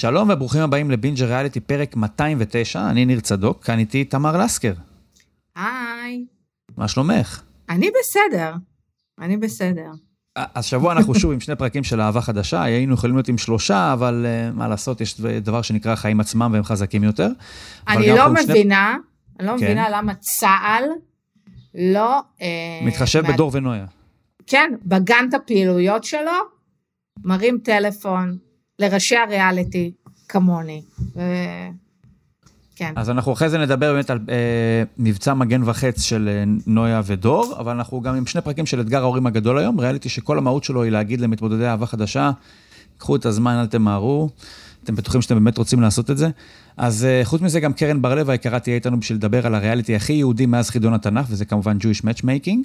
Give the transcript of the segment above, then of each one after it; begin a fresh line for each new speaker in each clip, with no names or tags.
שלום וברוכים הבאים לבינג'ר ריאליטי פרק 209, אני ניר צדוק, כאן איתי תמר לסקר.
היי.
מה שלומך?
אני בסדר, אני בסדר.
אז שבוע אנחנו שוב עם שני פרקים של אהבה חדשה, היינו יכולים להיות עם שלושה, אבל uh, מה לעשות, יש דבר שנקרא חיים עצמם והם חזקים יותר.
אני לא מבינה, שני... אני לא כן. מבינה למה צה"ל לא...
אה, מתחשב מה... בדור ונויה.
כן, בגן את הפעילויות שלו, מרים טלפון לראשי הריאליטי, כמוני. ו... כן.
אז אנחנו אחרי זה נדבר באמת על אה, מבצע מגן וחץ של אה, נויה ודור, אבל אנחנו גם עם שני פרקים של אתגר ההורים הגדול היום, ריאליטי שכל המהות שלו היא להגיד למתמודדי אהבה חדשה, קחו את הזמן, אל תמהרו, אתם בטוחים שאתם באמת רוצים לעשות את זה. אז אה, חוץ מזה, גם קרן בר-לב היקרה תהיה איתנו בשביל לדבר על הריאליטי הכי יהודי מאז חידון התנ"ך, וזה כמובן Jewish Matchmaking.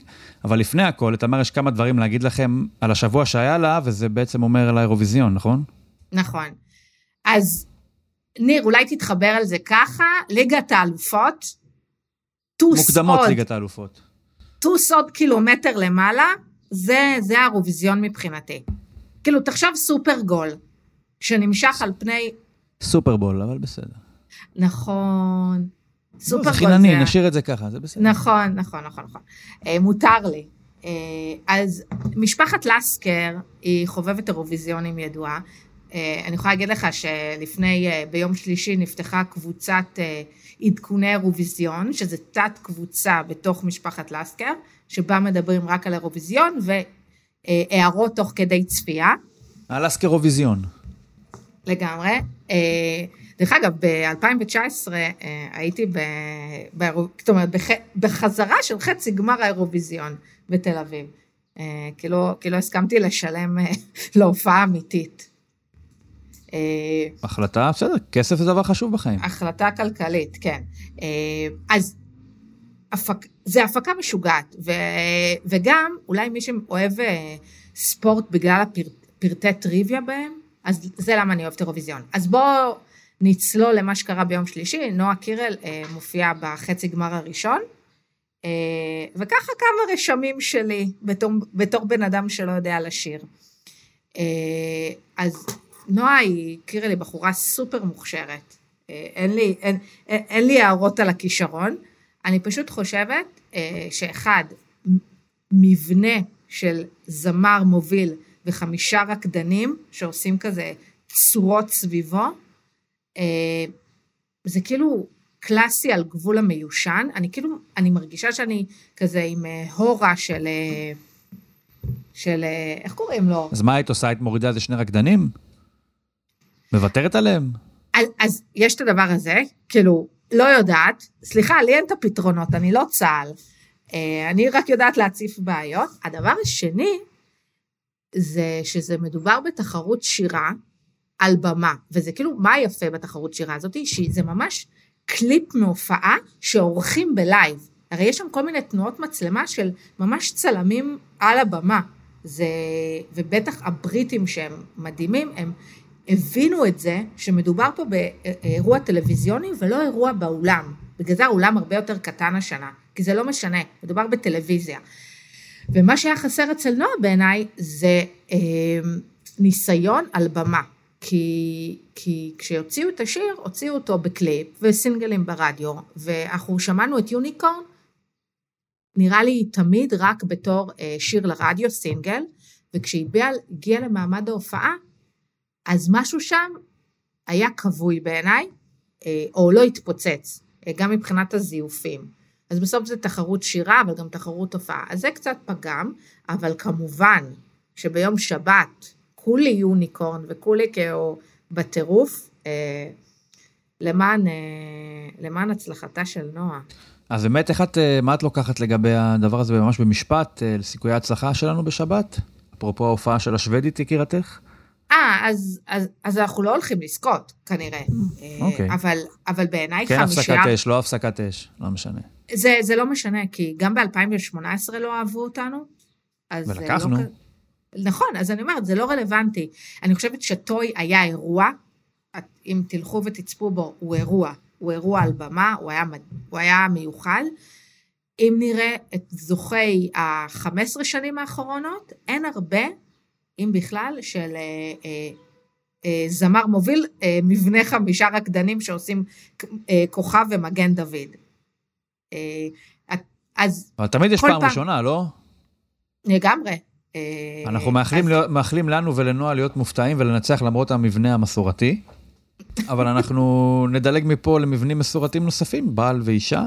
אבל לפני הכל, לתמר יש כמה דברים להגיד לכם על השבוע שהיה לה, וזה בעצם אומר על האירוויזיון, נכון?
נכון. אז ניר, אולי תתחבר על זה ככה, ליגת האלופות,
טוס מוקדמות עוד, ליגת האלופות.
טוס עוד קילומטר למעלה, זה, זה האירוויזיון מבחינתי. כאילו, תחשוב סופרגול, שנמשך על פני...
סופרבול, אבל בסדר.
נכון.
סופרגול זה... חינני, נשאיר את זה ככה, זה בסדר.
נכון, נכון, נכון, נכון. אה, מותר לי. אה, אז משפחת לסקר היא חובבת אירוויזיונים ידועה. אה, אני יכולה להגיד לך שלפני, אה, ביום שלישי נפתחה קבוצת אה, עדכוני אירוויזיון, שזה תת קבוצה בתוך משפחת לסקר, שבה מדברים רק על אירוויזיון והערות תוך כדי צפייה.
על לסקר אירוויזיון.
לגמרי. דרך אגב, ב-2019 הייתי, ב, ב, זאת אומרת, בח, בחזרה של חצי גמר האירוויזיון בתל אביב. כי לא, כי לא הסכמתי לשלם להופעה אמיתית.
אה, החלטה, בסדר, כסף זה דבר חשוב בחיים.
החלטה כלכלית, כן. אה, אז הפק, זה הפקה משוגעת, ו, וגם אולי מי שאוהב אה, ספורט בגלל הפרטי טריוויה בהם, אז זה למה אני אוהבת אירוויזיון. אז בואו נצלול למה שקרה ביום שלישי, נועה קירל מופיעה בחצי גמר הראשון, וככה כמה רשמים שלי בתור, בתור בן אדם שלא יודע לשיר. אז נועה היא, הכירה לי בחורה סופר מוכשרת. אה, אין לי, אין, אין, אין לי הערות על הכישרון. אני פשוט חושבת אה, שאחד, מבנה של זמר מוביל וחמישה רקדנים שעושים כזה צורות סביבו, אה, זה כאילו קלאסי על גבול המיושן. אני כאילו, אני מרגישה שאני כזה עם הורה של... של, איך קוראים לו?
אז מה היית עושה? היית מורידה איזה שני רקדנים? מוותרת עליהם?
אז, אז יש את הדבר הזה, כאילו, לא יודעת, סליחה, לי אין את הפתרונות, אני לא צה"ל. אה, אני רק יודעת להציף בעיות. הדבר השני, זה שזה מדובר בתחרות שירה על במה, וזה כאילו, מה יפה בתחרות שירה הזאת? שזה ממש קליפ מהופעה שעורכים בלייב. הרי יש שם כל מיני תנועות מצלמה של ממש צלמים על הבמה. זה, ובטח הבריטים שהם מדהימים, הם הבינו את זה שמדובר פה באירוע טלוויזיוני ולא אירוע באולם. בגלל זה האולם הרבה יותר קטן השנה, כי זה לא משנה, מדובר בטלוויזיה. ומה שהיה חסר אצל נועה בעיניי זה אה, ניסיון על במה. כי, כי כשהוציאו את השיר, הוציאו אותו בקליפ וסינגלים ברדיו, ואנחנו שמענו את יוניקורן, נראה לי תמיד רק בתור אה, שיר לרדיו, סינגל, וכשהיא הגיעה למעמד ההופעה, אז משהו שם היה כבוי בעיניי, אה, או לא התפוצץ, אה, גם מבחינת הזיופים. אז בסוף זה תחרות שירה, אבל גם תחרות הופעה. אז זה קצת פגם, אבל כמובן שביום שבת כולי יוניקורן וכולי כאילו בטירוף, אה, למען, למען הצלחתה של נועה.
אז באמת, איך את, מה את לוקחת לגבי הדבר הזה ממש במשפט, לסיכויי ההצלחה שלנו בשבת? אפרופו ההופעה של השוודית, יקירתך?
אה, אז, אז, אז אנחנו לא הולכים לזכות, כנראה.
אוקיי.
אבל, אבל בעיניי
כן חמישייה... כן הפסקת אש, לא הפסקת אש, לא משנה.
זה, זה לא משנה, כי גם ב-2018 לא אהבו אותנו.
ולקחנו.
לא... נכון, אז אני אומרת, זה לא רלוונטי. אני חושבת שטוי היה אירוע, אם תלכו ותצפו בו, הוא אירוע. הוא אירוע על במה, הוא היה, הוא היה מיוחד. אם נראה את זוכי ה-15 שנים האחרונות, אין הרבה אם בכלל, של אה, אה, אה, זמר מוביל מבנה חמישה רקדנים שעושים כוכב ומגן דוד. אז
אבל תמיד יש פעם
פעם-
ראשונה, לא?
לגמרי.
אנחנו מאחלים,
אז-
להיות, מאחלים לנו ולנועה להיות מופתעים ולנצח למרות המבנה המסורתי, אבל אנחנו נדלג מפה למבנים מסורתיים נוספים, בעל ואישה,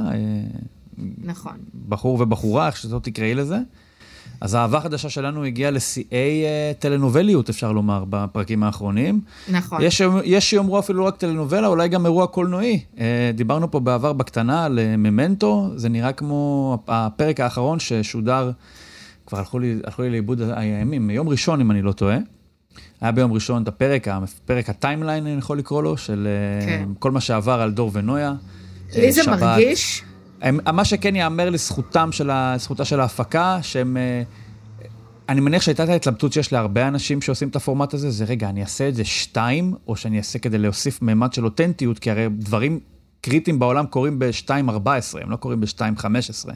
נכון.
בחור ובחורה, איך שזאת תקראי לזה. אז האהבה החדשה שלנו הגיעה לשיאי אה, טלנובליות, אפשר לומר, בפרקים האחרונים.
נכון.
יש, יש שיאמרו אפילו לא רק טלנובלה, אולי גם אירוע קולנועי. אה, דיברנו פה בעבר בקטנה על אה, ממנטו, זה נראה כמו הפרק האחרון ששודר, כבר הלכו לי, הלכו לי לאיבוד הימים, יום ראשון אם אני לא טועה. היה ביום ראשון את הפרק, פרק ה timeline, אני יכול לקרוא לו, של
כן.
כל מה שעבר על דור ונויה.
לי זה. מרגיש,
הם, מה שכן ייאמר לזכותם של ה, זכותה של ההפקה, שהם... אה, אני מניח שהייתה את ההתלבטות שיש להרבה אנשים שעושים את הפורמט הזה, זה רגע, אני אעשה את זה שתיים, או שאני אעשה כדי להוסיף ממד של אותנטיות, כי הרי דברים קריטיים בעולם קורים ב-2.14, הם לא קורים ב-2.15.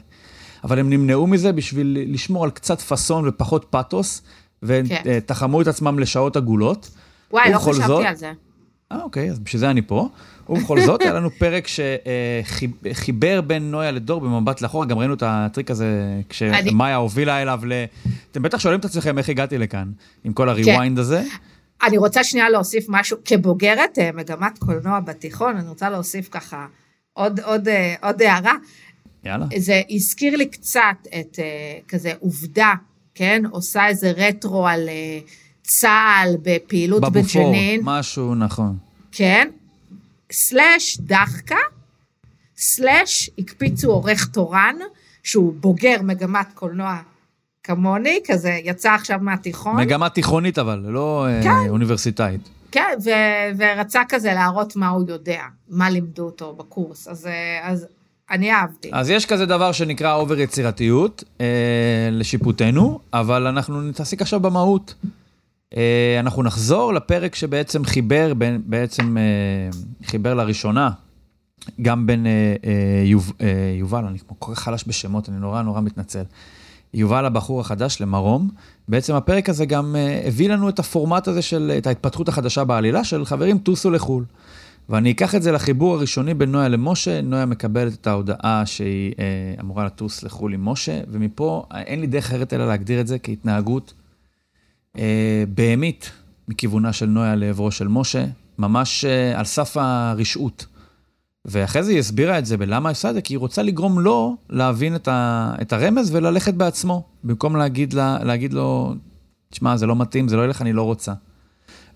אבל הם נמנעו מזה בשביל לשמור על קצת פאסון ופחות פאתוס, ותחמו את עצמם לשעות עגולות.
וואי, לא חשבתי
זאת-
על זה.
אה, אוקיי, אז בשביל זה אני פה. ובכל זאת, היה לנו פרק שחיבר בין נויה לדור במבט לאחורה, גם ראינו את הטריק הזה כשמאיה הובילה אליו ל... אתם בטח שואלים את עצמכם איך הגעתי לכאן, עם כל הריוויינד הזה.
אני רוצה שנייה להוסיף משהו, כבוגרת אה, מגמת קולנוע בתיכון, אני רוצה להוסיף ככה עוד, עוד, אה, עוד הערה.
יאללה.
זה הזכיר לי קצת את אה, כזה עובדה, כן? עושה איזה רטרו על אה, צה"ל בפעילות
בבופור,
בג'נין,
משהו נכון.
כן? סלאש דחקה, סלאש הקפיצו עורך תורן, שהוא בוגר מגמת קולנוע כמוני, כזה יצא עכשיו מהתיכון.
מגמה תיכונית אבל, לא אה,
כן.
אוניברסיטאית.
כן, ו- ורצה כזה להראות מה הוא יודע, מה לימדו אותו בקורס, אז, אה, אז אני אהבתי.
אז יש כזה דבר שנקרא אובר יצירתיות, אה, לשיפוטנו, אבל אנחנו נתעסק עכשיו במהות. אה, אנחנו נחזור לפרק שבעצם חיבר, בין, בעצם אה, חיבר לראשונה, גם בין אה, יוב, יובל, אני כל כך חלש בשמות, אני נורא נורא מתנצל. יובל הבחור החדש למרום. בעצם הפרק הזה גם הביא לנו את הפורמט הזה של, את ההתפתחות החדשה בעלילה של חברים, טוסו לחו"ל. ואני אקח את זה לחיבור הראשוני בין נויה למשה, נויה מקבלת את ההודעה שהיא אה, אמורה לטוס לחו"ל עם משה, ומפה אין לי דרך אחרת אלא להגדיר את זה כהתנהגות בהמית מכיוונה של נויה לעברו של משה, ממש אה, על סף הרשעות. ואחרי זה היא הסבירה את זה, ולמה היא עושה את זה? כי היא רוצה לגרום לו להבין את, ה, את הרמז וללכת בעצמו, במקום להגיד, לה, להגיד לו, תשמע, זה לא מתאים, זה לא ילך, אני לא רוצה.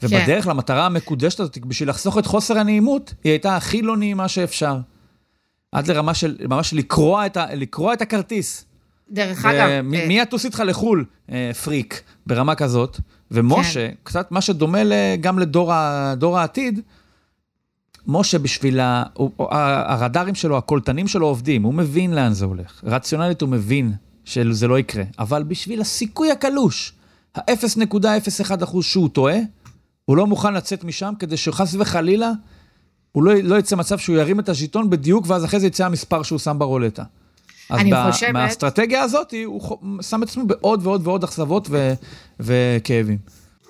ובדרך למטרה המקודשת הזאת, בשביל לחסוך את חוסר הנעימות, היא הייתה הכי לא נעימה שאפשר. עד לרמה של ממש לקרוע את, ה, לקרוע את הכרטיס.
דרך אגב, אה,
מי יטוס איתך לחו"ל, אה, פריק, ברמה כזאת. ומשה,
כן.
קצת מה שדומה גם לדור העתיד, משה בשביל ה... הוא- הרדארים שלו, הקולטנים שלו עובדים, הוא מבין לאן זה הולך. רציונלית הוא מבין שזה לא יקרה, אבל בשביל הסיכוי הקלוש, ה-0.01 אחוז שהוא טועה, הוא לא מוכן לצאת משם כדי שחס וחלילה, הוא לא, לא יצא מצב שהוא ירים את הז'יטון בדיוק, ואז אחרי זה יצא המספר שהוא שם ברולטה. אז
אני
ב-
חושבת-
מהאסטרטגיה הזאת, הוא שם את עצמו בעוד ועוד ועוד אכזבות ו- וכאבים.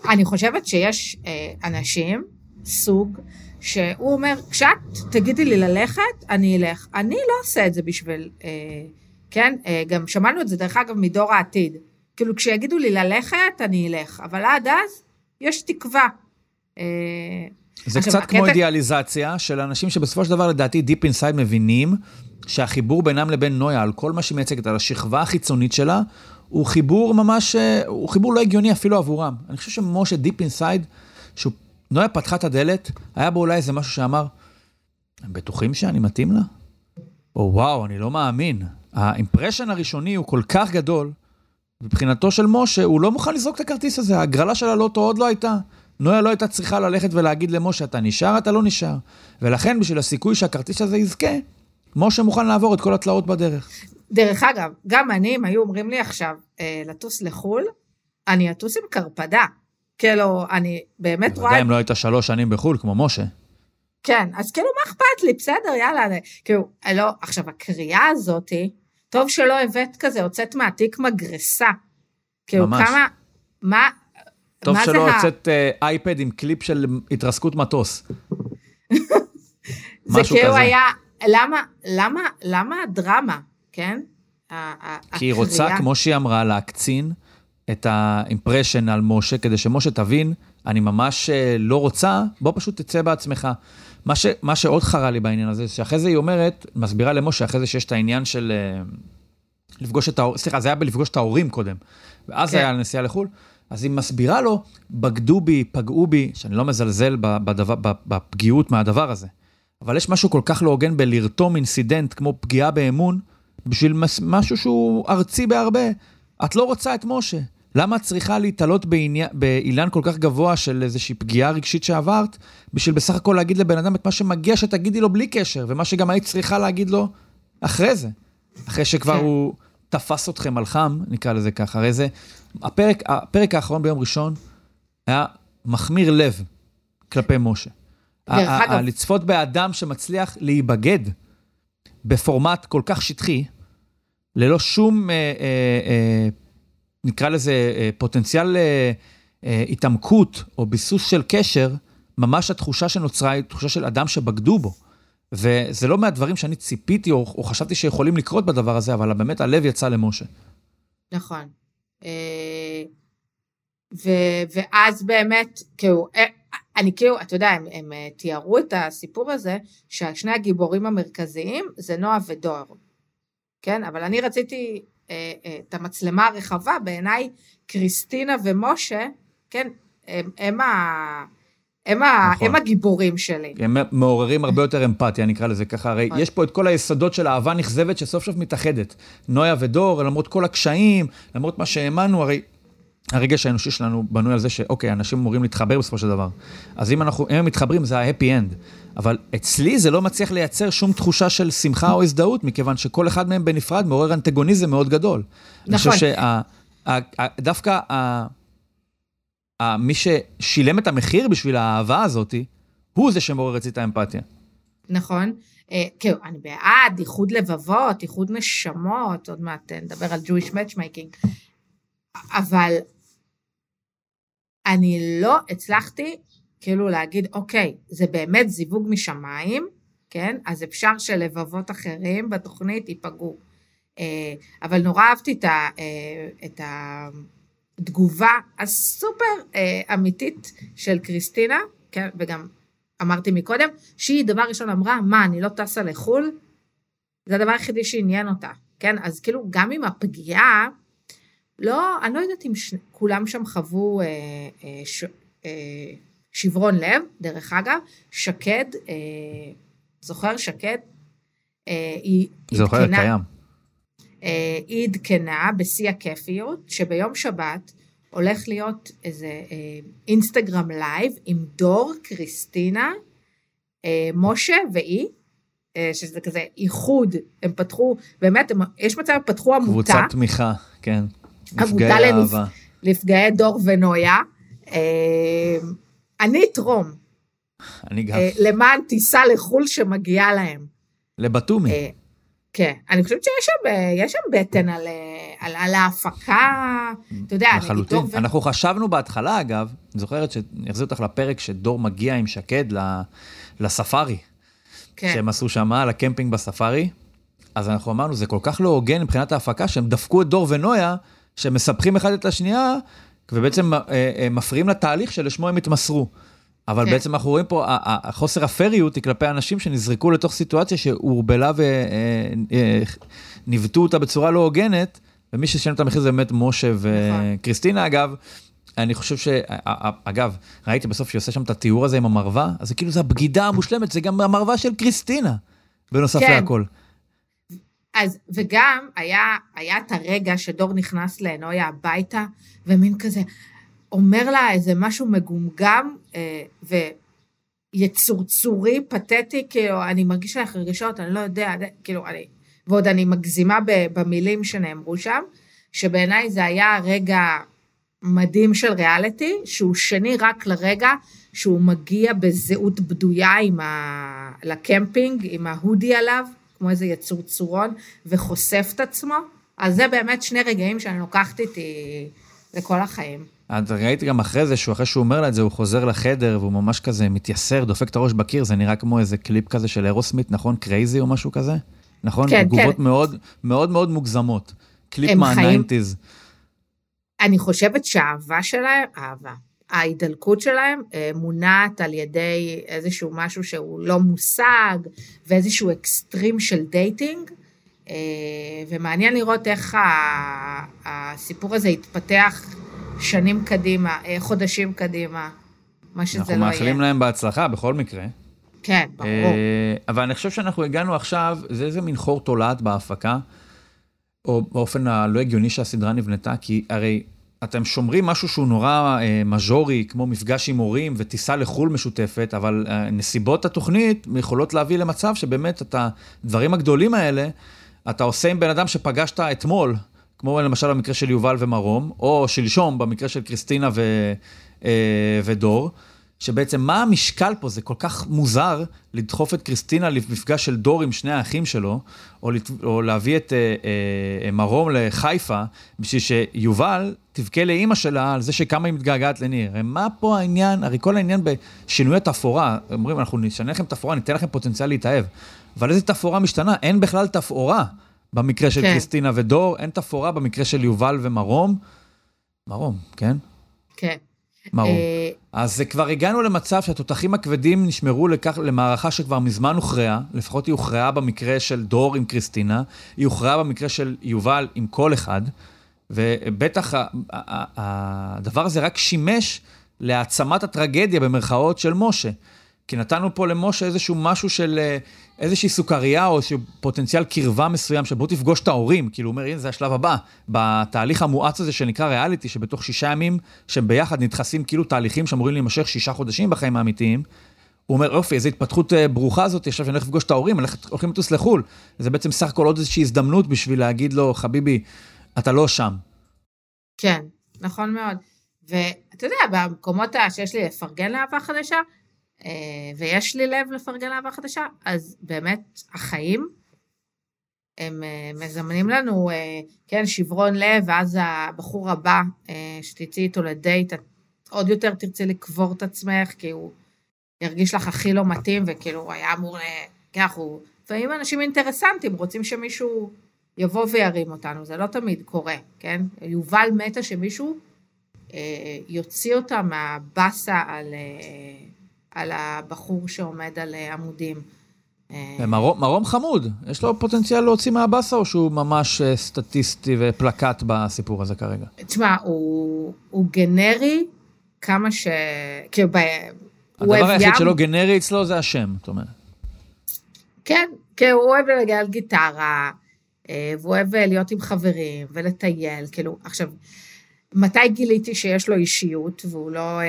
אני חושבת שיש אה, אנשים, סוג, שהוא אומר, כשאת תגידי לי ללכת, אני אלך. אני לא עושה את זה בשביל, אה, כן? אה, גם שמענו את זה, דרך אגב, מדור העתיד. כאילו, כשיגידו לי ללכת, אני אלך. אבל עד אז, יש תקווה. אה,
זה
עכשיו,
קצת כמו
הקטע-
אידיאליזציה של אנשים שבסופו של דבר, לדעתי, deep inside מבינים שהחיבור בינם לבין נויה, על כל מה שהיא מייצגת, על השכבה החיצונית שלה, הוא חיבור ממש, אה, הוא חיבור לא הגיוני אפילו עבורם. אני חושב שמשה deep inside, שהוא, נויה פתחה את הדלת, היה בו אולי איזה משהו שאמר, הם בטוחים שאני מתאים לה? או וואו, אני לא מאמין. האימפרשן הראשוני הוא כל כך גדול, מבחינתו של משה, הוא לא מוכן לזרוק את הכרטיס הזה, ההגרלה של הלוטו עוד לא הייתה. נויה לא הייתה צריכה ללכת ולהגיד למשה, אתה נשאר, אתה לא נשאר. ולכן, בשביל הסיכוי שהכרטיס הזה יזכה, משה מוכן לעבור את כל התלאות בדרך.
דרך אגב, גם אני, אם היו אומרים לי עכשיו אה, לטוס לחו"ל, אני אטוס עם קרפדה. כאילו, אני באמת רואה...
בוודאי אם לא היית שלוש שנים בחו"ל, כמו משה.
כן, אז כאילו, מה אכפת לי? בסדר, יאללה. אני, כאילו, לא, עכשיו, הקריאה הזאתי, טוב שלא הבאת כזה, הוצאת מהתיק מגרסה. כאילו,
ממש.
כמה, מה,
טוב
מה
שלא הוצאת אה, אייפד עם קליפ של התרסקות מטוס.
זה כאילו. היה, למה, למה, למה הדרמה, כן?
כי היא רוצה, כמו שהיא אמרה, להקצין את האימפרשן על משה, כדי שמשה תבין, אני ממש אה, לא רוצה, בוא פשוט תצא בעצמך. מה, ש, מה שעוד חרה לי בעניין הזה, שאחרי זה היא אומרת, מסבירה למשה, אחרי זה שיש את העניין של אה, לפגוש את ההורים, סליחה, זה היה בלפגוש את ההורים קודם, ואז
כן.
היה נסיעה לחו"ל, אז היא מסבירה לו, בגדו בי, פגעו בי, שאני לא מזלזל בדבר, בפגיעות מהדבר הזה, אבל יש משהו כל כך לא הוגן בלרתום אינסידנט כמו פגיעה באמון, בשביל מס- משהו שהוא ארצי בהרבה. את לא רוצה את משה. למה את צריכה להתעלות בעניין- באילן כל כך גבוה של איזושהי פגיעה רגשית שעברת, בשביל בסך הכל להגיד לבן אדם את מה שמגיע שתגידי לו בלי קשר, ומה שגם היית צריכה להגיד לו אחרי זה. אחרי שכבר
כן.
הוא תפס אתכם על חם, נקרא לזה ככה. הרי זה, הפרק, הפרק האחרון ביום ראשון היה מחמיר לב כלפי משה. לצפות באדם שמצליח להיבגד בפורמט כל כך שטחי, ללא שום, אה, אה, אה, נקרא לזה, אה, פוטנציאל אה, אה, התעמקות או ביסוס של קשר, ממש התחושה שנוצרה היא תחושה של אדם שבגדו בו. וזה לא מהדברים שאני ציפיתי או, או חשבתי שיכולים לקרות בדבר הזה, אבל באמת הלב יצא למשה.
נכון. אה, ו- ואז באמת, כאילו, אה, אני כאילו, אתה יודע, הם, הם אה, תיארו את הסיפור הזה, ששני הגיבורים המרכזיים זה נועה ודור. כן, אבל אני רציתי אה, אה, את המצלמה הרחבה, בעיניי קריסטינה ומשה, כן, הם, הם, ה, הם, ה,
נכון.
הם הגיבורים שלי.
הם מעוררים הרבה יותר אמפתיה, נקרא לזה ככה. הרי
נכון.
יש פה את כל היסודות של אהבה נכזבת שסוף סוף מתאחדת. נויה ודור, למרות כל הקשיים, למרות מה שהאמנו, הרי הרגש האנושי שלנו בנוי על זה שאוקיי, אנשים אמורים להתחבר בסופו של דבר. אז אם, אנחנו, אם הם מתחברים, זה ה-happy end. אבל אצלי זה לא מצליח לייצר שום תחושה של שמחה או הזדהות, מכיוון שכל אחד מהם בנפרד מעורר אנטגוניזם מאוד גדול. אני
נכון.
חושב שדווקא מי ששילם את המחיר בשביל האהבה הזאת, הוא זה שמעורר אצלי את האמפתיה.
נכון. כאילו, אני בעד איחוד לבבות, איחוד נשמות, עוד מעט אה, נדבר על Jewish matchmaking, אבל אני לא הצלחתי כאילו להגיד, אוקיי, זה באמת זיווג משמיים, כן? אז אפשר שלבבות אחרים בתוכנית ייפגעו. אה, אבל נורא אהבתי את, אה, התגובה הסופר אה, אמיתית של קריסטינה, כן? וגם אמרתי מקודם, שהיא דבר ראשון אמרה, מה, אני לא טסה לחו"ל? זה הדבר היחידי שעניין אותה, כן? אז כאילו, גם עם הפגיעה, לא, אני לא יודעת אם ש... כולם שם חוו אה, אה, ש... אה, שברון לב, דרך אגב, שקד, אה, זוכר שקד? אה, היא
זוכר,
עדכנה-
קיים.
אה, היא עדכנה בשיא הכיפיות, שביום שבת הולך להיות איזה אה, אינסטגרם live עם דור, קריסטינה, אה, משה והיא, אה, שזה כזה איחוד, הם פתחו, באמת, הם, יש מצב, פתחו עמותה,
קבוצת תמיכה, כן. נפגעי
לנפ-. לפגעי דור ונויה. אה, אני אתרום
אני גם.
אה, למען טיסה לחו"ל שמגיעה להם.
לבתומי.
אה, כן, אני חושבת שיש שם, יש שם בטן על, על, על ההפקה, אתה יודע, נגיד
לחלוטין.
דור ו...
אנחנו חשבנו בהתחלה, אגב, אני זוכרת שאני אחזיר אותך לפרק שדור מגיע עם שקד לספארי,
כן,
שהם עשו שם, לקמפינג בספארי. אז אנחנו אמרנו, זה כל כך לא הוגן מבחינת ההפקה, שהם דפקו את דור ונויה, שהם מספחים אחד את השנייה, ובעצם אה, אה, מפריעים לתהליך שלשמו הם התמסרו. אבל
כן.
בעצם אנחנו רואים פה, החוסר הפריות היא כלפי אנשים שנזרקו לתוך סיטואציה שהורבלה וניווטו אותה בצורה לא הוגנת, ומי ששילם את המחיר זה באמת משה
נכון.
וקריסטינה, אגב. אני חושב ש... אגב, ראיתי בסוף שהיא עושה שם את התיאור הזה עם המרווה, אז זה כאילו, זה הבגידה המושלמת, זה גם המרווה של קריסטינה, בנוסף
כן.
להכל.
אז, וגם היה, היה את הרגע שדור נכנס לנויה הביתה, ומין כזה, אומר לה איזה משהו מגומגם, אה, ויצורצורי, פתטי, כאילו, אני מרגיש לך רגשות, אני לא יודע, כאילו, אני, ועוד אני מגזימה במילים שנאמרו שם, שבעיניי זה היה רגע מדהים של ריאליטי, שהוא שני רק לרגע שהוא מגיע בזהות בדויה עם ה... לקמפינג, עם ההודי עליו, כמו איזה יצור צורון, וחושף את עצמו. אז זה באמת שני רגעים שאני לוקחת איתי לכל החיים.
אז ראיתי גם אחרי זה, שהוא אחרי שהוא אומר לה את זה, הוא חוזר לחדר, והוא ממש כזה מתייסר, דופק את הראש בקיר, זה נראה כמו איזה קליפ כזה של Aerosmith, נכון? Crazy או משהו כזה? נכון?
כן,
תגובות
כן.
מאוד מאוד מאוד מוגזמות. קליפ
הם חיים-
מה-90's.
אני חושבת שהאהבה שלהם, אהבה, ההידלקות שלהם אה, מונעת על ידי איזשהו משהו שהוא לא מושג, ואיזשהו אקסטרים של dating, אה, ומעניין לראות איך הסיפור הזה יתפתח שנים קדימה, אה, חודשים קדימה, מה שזה
אנחנו
לא יהיה.
מאחלים להם בהצלחה בכל מקרה.
כן, ברור.
אבל אני חושב שאנחנו הגענו עכשיו, זה איזה מין חור תולעת בהפקה, או באופן הלא הגיוני שהסדרה נבנתה, כי הרי אתם שומרים משהו שהוא נורא אה, מז'ורי, כמו מפגש עם הורים וטיסה לחו"ל משותפת, אבל אה, נסיבות התוכנית יכולות להביא למצב שבאמת את הדברים הגדולים האלה, אתה עושה עם בן אדם שפגשת אתמול, כמו למשל במקרה של יובל ומרום, או שלשום במקרה של קריסטינה ו, אה, ודור, שבעצם מה המשקל פה, זה כל כך מוזר לדחוף את קריסטינה למפגש של דור עם שני האחים שלו, או, לת... או להביא את אה, אה, מרום לחיפה, בשביל שיובל תבכה לאימא שלה על זה שכמה היא מתגעגעת לניר. הרי מה פה העניין, הרי כל העניין בשינוי התפאורה, אומרים, אנחנו נשנה לכם תפאורה, ניתן לכם פוטנציאל להתאהב. אבל איזה תפאורה משתנה? אין בכלל תפאורה במקרה של
כן.
קריסטינה ודור, אין תפאורה במקרה של יובל ומרום. מרום, כן?
כן.
מרום.
אה,
אז כבר הגענו למצב שהתותחים הכבדים נשמרו לכך, למערכה שכבר מזמן הוכרעה, לפחות היא הוכרעה במקרה של דור עם קריסטינה, היא הוכרעה במקרה של יובל עם כל אחד, ובטח הדבר הזה רק שימש להעצמת הטרגדיה במרכאות של משה. כי נתנו פה למשה איזשהו משהו של אה, איזושהי סוכריה או איזשהו פוטנציאל קרבה מסוים, שבוא תפגוש את ההורים, כאילו הוא אומר, הנה זה השלב הבא, בתהליך המואץ הזה שנקרא ריאליטי, שבתוך שישה ימים שהם ביחד נדחסים כאילו תהליכים שאמורים להימשך שישה חודשים בחיים האמיתיים. הוא אומר, יופי, איזו התפתחות אה, ברוכה זאת, עכשיו שאני הולך לפגוש את ההורים, הולכים לטוס לחו"ל. זה בעצם סך הכל עוד איזושהי הזדמנות בשביל להגיד לו, חביבי, אתה לא שם.
כן, נכון מאוד. ואתה יודע, במקומות שיש לי לפרגן לאהבה חדשה, ויש לי לב לפרגן לאהבה חדשה, אז באמת החיים, הם אה, מזמנים לנו, אה, כן, שברון לב, ואז הבחור הבא אה, שתצאי איתו לדייט, את עוד יותר תרצי לקבור את עצמך, כי הוא ירגיש לך הכי לא מתאים, וכאילו הוא היה אמור. כן, אנחנו, לפעמים אנשים אינטרסנטים, רוצים שמישהו יבוא וירים אותנו, זה לא תמיד קורה, כן? יובל מתה שמישהו אה, יוציא אותה מהבאסה על, אה, על הבחור שעומד על אה, עמודים. אה,
מרום, מרום חמוד, יש לו פוטנציאל להוציא מהבאסה, או שהוא ממש אה, סטטיסטי ופלקט בסיפור הזה כרגע?
תשמע, הוא, הוא גנרי כמה ש... כאילו, ב... הוא
הדבר
אוהב
היחיד
ים.
שלא גנרי אצלו זה השם, זאת אומרת.
כן, כן, הוא אוהב לנגן על גיטרה, והוא אוהב להיות עם חברים ולטייל, כאילו, עכשיו, מתי גיליתי שיש לו אישיות והוא לא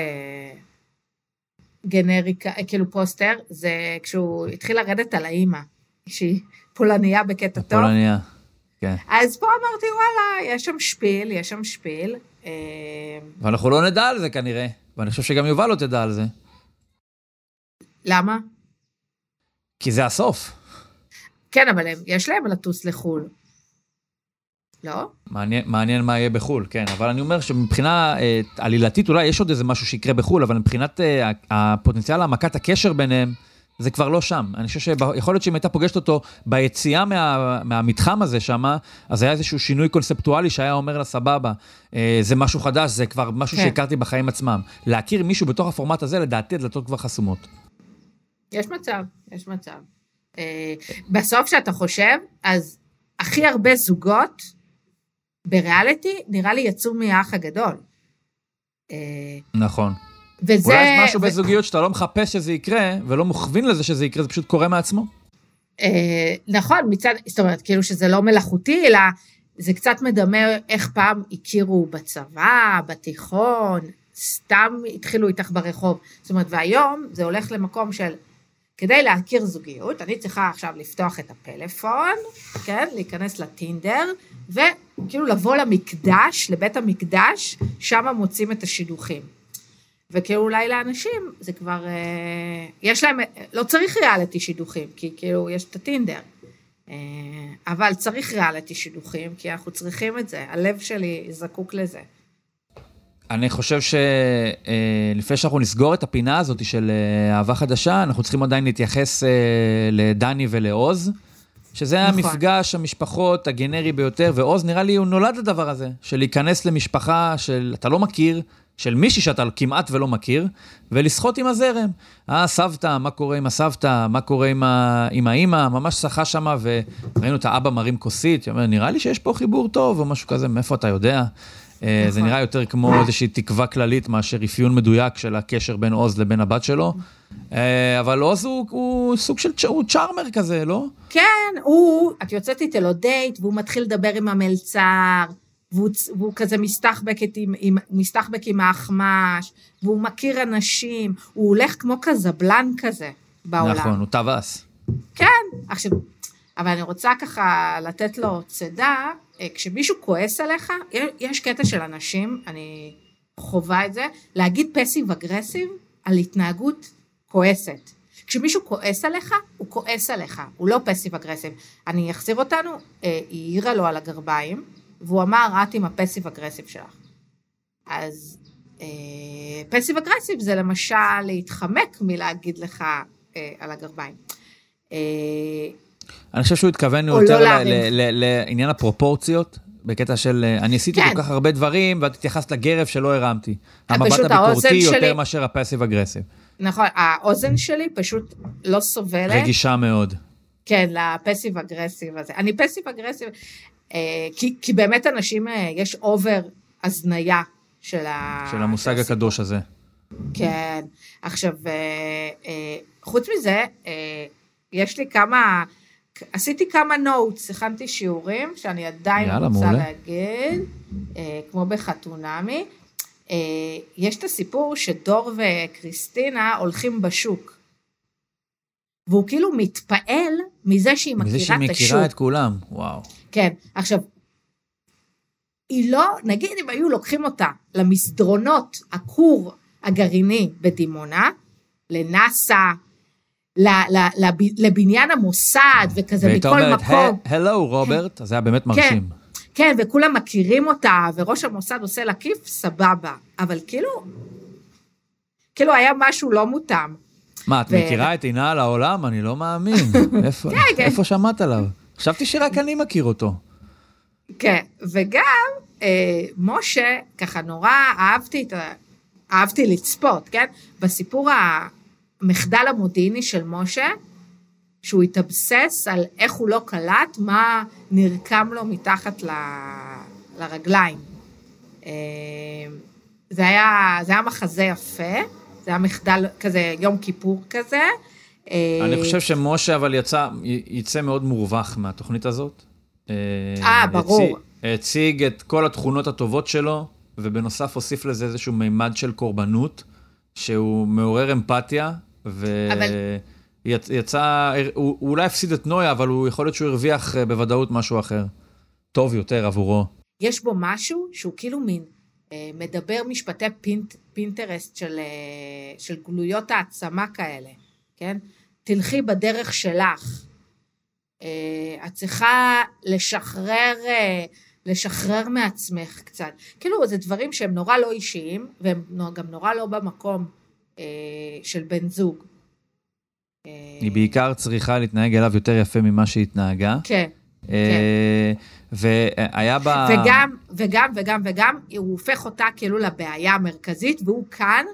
אה, גנרי, כ- כאילו פוסטר? זה כשהוא התחיל לרדת על האימא, שהיא פולניה בקטע טוב.
פולניה. כן.
אז פה אמרתי, וואלה, יש שם שפיל, יש שם שפיל. אה,
ואנחנו לא נדע על זה כנראה, ואני חושב שגם יובל לא תדע על זה,
למה?
כי זה הסוף.
כן, אבל הם, יש להם לטוס לחו"ל. לא?
מעניין, מעניין מה יהיה בחו"ל, כן, אבל אני אומר שמבחינה אה, עלילתית אולי יש עוד איזה משהו שיקרה בחו"ל, אבל מבחינת אה, הפוטנציאל העמקת הקשר ביניהם, זה כבר לא שם. אני חושב שיכול להיות שאם הייתה פוגשת אותו ביציאה מה, מהמתחם הזה שם, אז היה איזשהו שינוי קונספטואלי שהיה אומר לה, סבבה, אה, זה משהו חדש, זה כבר משהו
כן.
שהכרתי בחיים עצמם. להכיר מישהו בתוך הפורמט הזה, לדעתי הדלתות כבר חסומות.
יש מצב, יש מצב. אה, בסוף שאתה חושב, אז הכי הרבה זוגות בריאליטי, נראה לי יצאו מהאח הגדול. אה,
נכון.
וזה...
אולי יש משהו
ו-
בזוגיות שאתה לא מחפש שזה יקרה, ולא מכווין לזה שזה יקרה, זה פשוט קורה מעצמו.
אה, נכון, מצד, זאת אומרת, כאילו שזה לא מלאכותי, אלא זה קצת מדמה איך פעם הכירו בצבא, בתיכון, סתם התחילו איתך ברחוב. זאת אומרת, והיום זה הולך למקום של, כדי להכיר זוגיות, אני צריכה עכשיו לפתוח את הפלאפון, כן, להיכנס לטינדר, וכאילו לבוא למקדש, לבית המקדש, שם מוצאים את השידוכים. וכאילו אולי לאנשים זה כבר, אה, יש להם, לא צריך ריאליטי שידוכים, כי כאילו יש את הטינדר. אה, אבל צריך ריאליטי שידוכים, כי אנחנו צריכים את זה, הלב שלי זקוק לזה.
אני חושב שלפני שאנחנו נסגור את הפינה הזאת של אה, אהבה חדשה, אנחנו צריכים עדיין להתייחס אה, לדני ולעוז, שזה
נכון.
המפגש המשפחות הגנרי ביותר, ועוז נראה לי הוא נולד לדבר הזה, של להיכנס למשפחה של אתה לא מכיר, של מישהי שאתה כמעט ולא מכיר, ולשחות עם הזרם. אה, סבתא, מה קורה עם הסבתא, מה קורה עם, ה... עם האימא, ממש שחה שמה, וראינו את האבא מרים כוסית, אומר, נראה לי שיש פה חיבור טוב, או משהו כזה, מאיפה אתה יודע? אה, זה
נכון.
נראה יותר כמו איזושהי תקווה כללית מאשר אפיון מדויק של הקשר בין עוז לבין הבת שלו. אה, אבל עוז הוא, הוא סוג של, הוא צ'ארמר כזה, לא?
כן, הוא, את יוצאת איתו לו דייט, והוא מתחיל לדבר עם המלצר, והוא, והוא כזה מסתחבקת עם, עם, מסתחבק עם האחמש, והוא מכיר אנשים, הוא הולך כמו קזבלן כזה בעולם.
נכון, הוא טווס.
כן, עכשיו, אבל אני רוצה ככה לתת לו צידה, כשמישהו כועס עליך, יש- יש קטע של אנשים, אני חווה את זה, להגיד passive aggressive על התנהגות כועסת. כשמישהו כועס עליך, הוא כועס עליך, הוא לא passive aggressive. אני אחזיר אותנו, אה, היא העירה לו על הגרביים, והוא אמר, את עם ה passive aggressive שלך. אז אה, passive aggressive זה למשל להתחמק מלהגיד לך אה, על הגרביים. אה,
אני חושב שהוא התכוון יותר
לא
ל- לעניין הפרופורציות, בקטע של אה, אני עשיתי
כן.
כל כך הרבה דברים, ואת התייחסת לגרב שלא הרמתי. המבט
פשוט
הביקורתי יותר מאשר ה passive aggressive.
נכון, האוזן שלי פשוט לא סובלת,
רגישה מאוד.
כן, ל passive aggressive הזה. אני passive aggressive, אה, כי, כי באמת אנשים, אה, יש over הזניה של ה...
של המושג. הקדוש הזה.
כן. עכשיו, אה, אה, חוץ מזה, אה, יש לי כמה, עשיתי כמה נוטס, הכנתי שיעורים, שאני עדיין
יאללה,
רוצה
מעולה.
להגיד, אה, כמו בחתונמי. אה, יש את הסיפור שדור וקריסטינה הולכים בשוק. והוא כאילו מתפעל מזה שהיא מכירה
מזה שהיא
את השוק.
מכירה את כולם, וואו.
כן, עכשיו, היא לא, נגיד אם היו לוקחים אותה למסדרונות הכור הגרעיני בדימונה, לנאסא, לב- לבניין המוסד וכזה
והייתה
מכל
אומרת,
מקום.
הלו רוברט, אז זה היה באמת מרשים.
כן, וכולם מכירים אותה, וראש המוסד עושה לה כיף, סבבה. אבל כאילו, כאילו היה משהו לא מותאם.
מה, את
ו-
מכירה את עינה על העולם? אני לא מאמין. איפה-
כן.
איפה שמעת עליו? חשבתי שרק אני מכיר אותו.
כן, וגם אה, משה, ככה נורא אהבתי את ה... אהבתי לצפות, כן? בסיפור המחדל המודיעיני של משה, שהוא התאבסס על איך הוא לא קלט, מה נרקם לו מתחת ל... לרגליים. אה, זה היה, זה היה מחזה יפה, זה היה מחדל כזה, יום כיפור כזה. אה,
אני חושב שמשה אבל יצא, יצא מאוד מורווח מהתוכנית הזאת.
אה, ברור.
הציג- הציג את כל התכונות הטובות שלו, ובנוסף הוסיף לזה איזשהו מימד של קורבנות, שהוא מעורר אמפתיה, ויצא, הוא, הוא אולי הפסיד את נויה, אבל הוא יכול להיות שהוא הרוויח אה, בוודאות משהו אחר. טוב יותר עבורו.
יש בו משהו שהוא כאילו מין אה, מדבר משפטי פינט, פינטרסט של, אה, של גלויות העצמה כאלה, כן? תלכי בדרך שלך. אה, את צריכה לשחרר, אה, לשחרר מעצמך קצת. כאילו, זה דברים שהם נורא לא אישיים, והם גם נורא לא במקום של בן זוג. אה,
היא בעיקר צריכה להתנהג אליו יותר יפה ממה שהיא התנהגה.
כן.
אה, והיה בה...
וגם, וגם, וגם, וגם, הוא הופך אותה כאילו לבעיה המרכזית, והוא כאן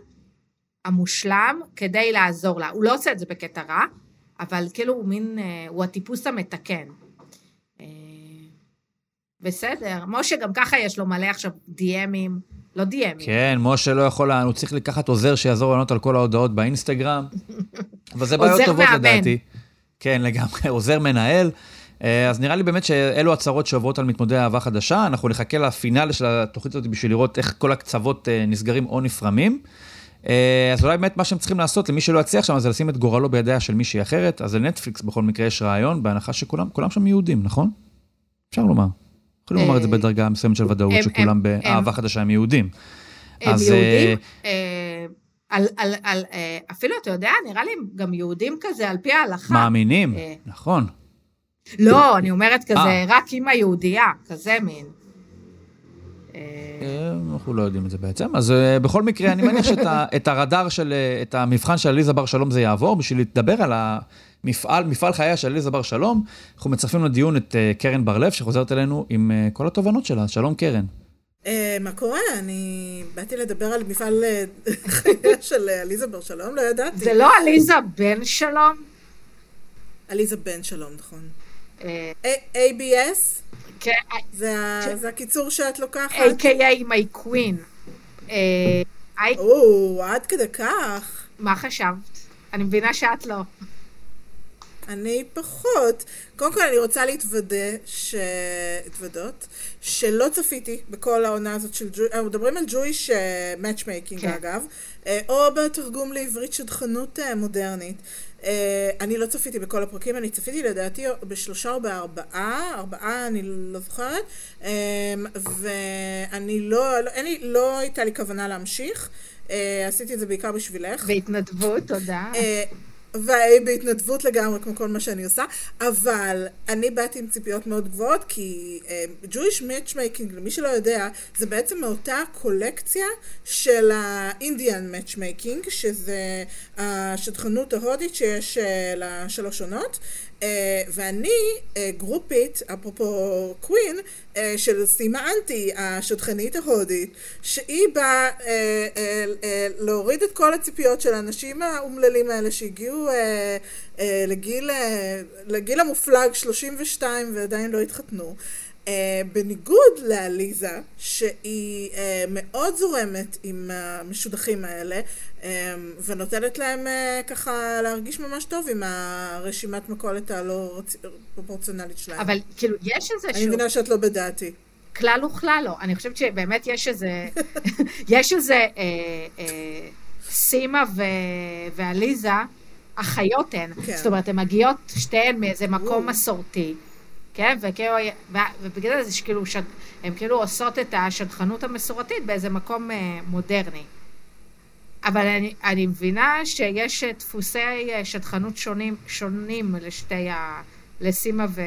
המושלם כדי לעזור לה. הוא לא עושה את זה בקטע רע, אבל כאילו הוא מין, אה, הוא הטיפוס המתקן. אה, בסדר, משה גם ככה יש לו מלא עכשיו דיאמים, לא דיאמים.
כן, משה לא יכול, הוא צריך לקחת עוזר שיעזור לענות על כל ההודעות באינסטגרם. אבל זה בעיות טובות
מאמן.
לדעתי. כן, לגמרי, עוזר מנהל. אה, אז נראה לי באמת שאלו הצהרות שעוברות על מתמודדי אהבה חדשה. אנחנו נחכה לפינאלה של התוכנית הזאת בשביל לראות איך כל הקצוות אה, נסגרים או נפרמים. אה, אז אולי באמת מה שהם צריכים לעשות, למי שלא יצליח שם, זה לשים את גורלו בידיה של מישהי אחרת. אז לנטפליקס בכל מקרה יש רעיון, בהנחה שכולם כולם שם יהודים, נכון? אפשר לומר. יכולים לומר את זה
אה,
בדרגה מסוימת של ודאות, שכולם באהבה חדשה הם יהודים.
הם יהודים, אה, על, על, על, אה, אפילו, אתה יודע, נראה לי גם יהודים כזה על פי ההלכה.
מאמינים. נכון.
לא, אני אומרת כזה. רק אימא יהודייה, כזה מין.
אנחנו לא יודעים את זה בעצם. אז בכל מקרה, אני מניח שאת הרדאר של, את המבחן של עליזה בר שלום זה יעבור, בשביל לדבר על המפעל, מפעל חייה של עליזה בר שלום, אנחנו מצרפים לדיון את קרן בר-לב, שחוזרת אלינו עם כל התובנות שלה. שלום קרן.
מה קורה? אני באתי לדבר על מפעל חייה של עליזה בר שלום, לא ידעתי.
זה לא עליזה בן שלום?
עליזה בן שלום, נכון. ABS? כן. זה הקיצור שאת לוקחת?
A.K.A. my queen.
או, עד כדי כך.
מה חשבת? אני מבינה שאת לא.
אני פחות. קודם כל אני רוצה להתוודה, ש... התוודות, שלא צפיתי בכל העונה הזאת של ג'וי, אנחנו מדברים על Jewish Matchmaking כן. אגב, או בתרגום לעברית שדכנות מודרנית. אני לא צפיתי בכל הפרקים, אני צפיתי לדעתי בשלושה או בארבעה, ארבעה אני לא זוכרת, ואני לא, לא, אין לי, לא הייתה לי כוונה להמשיך. עשיתי את זה בעיקר בשבילך.
בהתנדבות, תודה.
בהתנדבות לגמרי, כמו כל מה שאני עושה, אבל אני באתי עם ציפיות מאוד גבוהות, כי uh, Jewish Matchmaking, למי שלא יודע, זה בעצם מאותה קולקציה של ה-Indian Matchmaking, שזה השטחנות ההודית שיש uh, לשלוש עונות. Uh, ואני uh, גרופית, אפרופו קווין, uh, של סימה אנטי, השטחנית ההודית, שהיא באה להוריד את כל הציפיות של האנשים האומללים האלה שהגיעו לגיל, לגיל המופלג 32 ועדיין לא התחתנו. Uh, בניגוד לעליזה, שהיא uh, מאוד זורמת עם המשודכים האלה, um, ונותנת להם uh, ככה להרגיש ממש טוב עם הרשימת מכולת הלא פרופורציונלית שלהם.
אבל כאילו, יש איזה
שהוא... אני מבינה שאת לא בדעתי.
כלל וכלל לא. אני חושבת שבאמת יש איזה... יש איזה... אה, אה, סימה ו... ועליזה, אחיות הן. כן. זאת אומרת, הן מגיעות שתיהן מאיזה מקום מסורתי. כן, וכאילו, ובגלל זה שכאילו, שד, הן כאילו עושות את השדכנות המסורתית באיזה מקום אה, מודרני. אבל אני, אני מבינה שיש דפוסי שדכנות שונים, שונים לשתי ה... לסימה ו...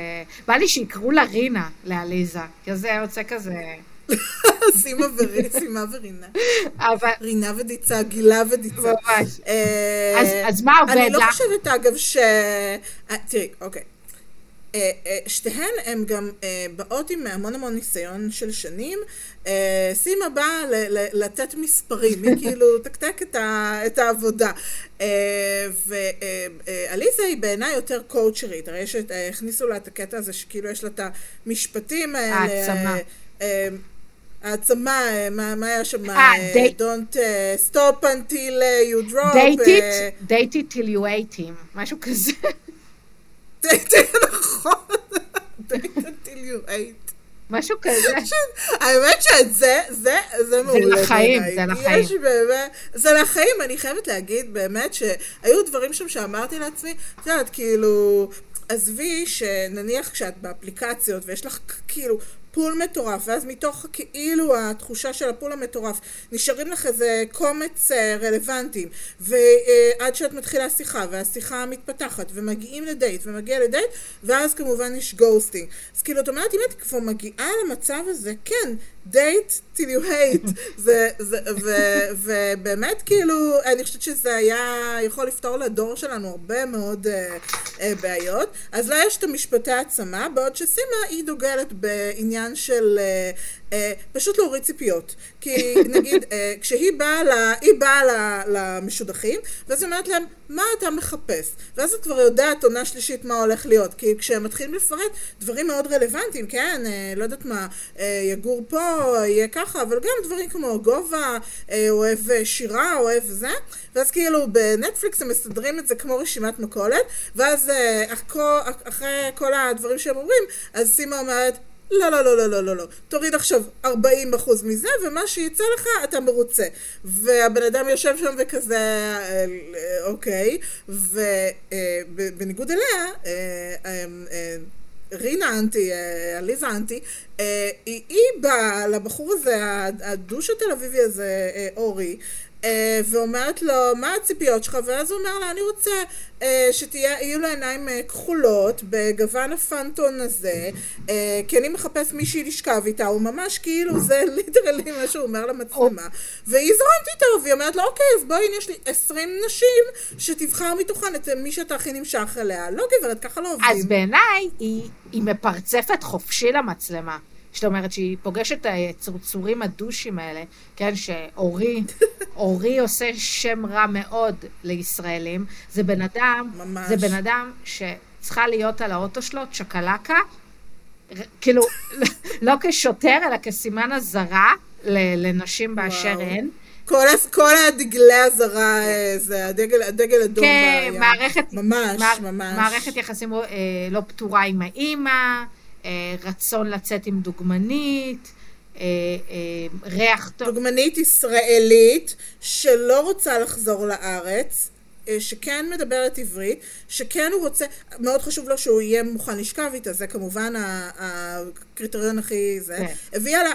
בא לי שיקראו לה רינה, לעליזה, כי זה יוצא כזה...
סימה ורינה, ורינה. אבל... רינה ודיצה, גילה ודיצה. ממש.
אז מה עובד
לך? אני לא חושבת, אגב, ש... תראי, אוקיי. אה, אה, שתיהן הן גם אה, באות עם המון המון ניסיון של שנים. סימה באה לתת מספרים, היא כאילו תקתק את העבודה. ועליזה היא בעיניי יותר קואוצ'רית, הרי הכניסו לה את הקטע הזה שכאילו יש לה את המשפטים האלה.
העצמה.
העצמה, מה היה שם? Don't stop until you drop.
Date it till you hate him, משהו כזה.
נכון.
משהו כזה.
האמת שאת זה, זה, זה מעולה.
זה לחיים, זה לחיים.
יש באמת, זה לחיים, אני חייבת להגיד באמת שהיו דברים שם שאמרתי לעצמי, את יודעת, כאילו, עזבי שנניח כשאת באפליקציות ויש לך כאילו פול מטורף, ואז מתוך כאילו התחושה של הפול המטורף נשארים לך איזה קומץ אה, רלוונטיים, ועד שאת מתחילה שיחה, והשיחה מתפתחת, ומגיעים לדייט, ומגיע לדייט, ואז כמובן יש ghosting. אז כאילו, את אומרת, אם את כבר מגיעה למצב הזה, כן, date till you hate. זה, זה, ו, ובאמת, כאילו, אני חושבת שזה היה יכול לפתור לדור שלנו הרבה מאוד אה, אה, בעיות. אז לה לא יש את המשפטי העצמה, בעוד שסימה היא דוגלת בעניין של אה, פשוט להוריד ציפיות. כי נגיד, uh, כשהיא באה, לה, היא באה לה, למשודכים, ואז היא אומרת להם, מה אתה מחפש? ואז את כבר יודעת עונה שלישית מה הולך להיות. כי כשהם מתחילים לפרט דברים מאוד רלוונטיים, כן, uh, לא יודעת מה, uh, יגור פה, יהיה ככה, אבל גם דברים כמו גובה, uh, אוהב שירה, אוהב זה, ואז כאילו בנטפליקס הם מסדרים את זה כמו רשימת מכולת, ואז uh, אחרי כל הדברים שהם אומרים, אז סימה אומרת, לא, לא, לא, לא, לא, לא, לא. תוריד עכשיו 40% מזה, ומה שיצא לך, אתה מרוצה. והבן אדם יושב שם וכזה, אה, אוקיי, ובניגוד אליה, אה, אה, רינה אנטי, עליזה אנטי, היא באה לבחור הזה, הדוש התל אביבי הזה, אורי, אה, ואומרת לו, מה הציפיות שלך? ואז הוא אומר לה, אני רוצה אה, שיהיו לו עיניים אה, כחולות בגוון הפנטון הזה, אה, כי אני מחפש מישהי לשכב איתה, הוא ממש כאילו, זה ליטרלי מה שהוא אומר למצלמה. והיא זורמת איתו, והיא אומרת לו, אוקיי, אז בואי, יש לי 20 נשים שתבחר מתוכן את מי שאתה הכי נמשך אליה. לא גברת, ככה לא עובדים.
אז בעיניי, היא, היא מפרצפת חופשי למצלמה. זאת אומרת שהיא פוגשת את הצרצורים הדושים האלה, כן, שאורי, אורי עושה שם רע מאוד לישראלים. זה בן אדם,
ממש.
זה בן אדם שצריכה להיות על האוטו שלו צ'קלקה, כאילו, לא כשוטר, אלא כסימן אזהרה לנשים באשר
וואו.
הן.
כל, כל הדגלי הזרה, אה, זה הדגל, הדגל אדום
כן,
בים.
מערכת,
ממש,
מע-
ממש.
מערכת יחסים אה, לא פתורה עם האימא, אה, רצון לצאת עם דוגמנית, אה, אה, ריח טוב.
דוגמנית ישראלית שלא רוצה לחזור לארץ, אה, שכן מדברת עברית, שכן הוא רוצה, מאוד חשוב לו שהוא יהיה מוכן לשכב איתה, זה כמובן הקריטריון הכי זה.
כן.
הביאה לה,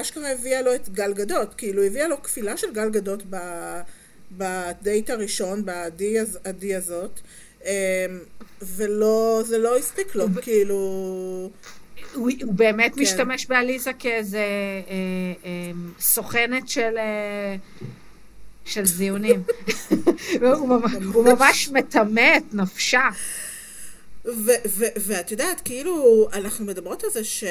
אשכרה הביאה לו את גל גדות, כאילו הביאה לו כפילה של גל גדות ב- בדייט הראשון, ב-D ה-D הזאת, אה, ולא, זה לא הספיק לו, כאילו...
הוא, הוא באמת
כן.
משתמש בעליזה כאיזה אה, אה, סוכנת של, אה, של זיונים. הוא, ממש, הוא ממש מטמא את נפשה.
ואת יודעת, כאילו, אנחנו מדברות על זה ש...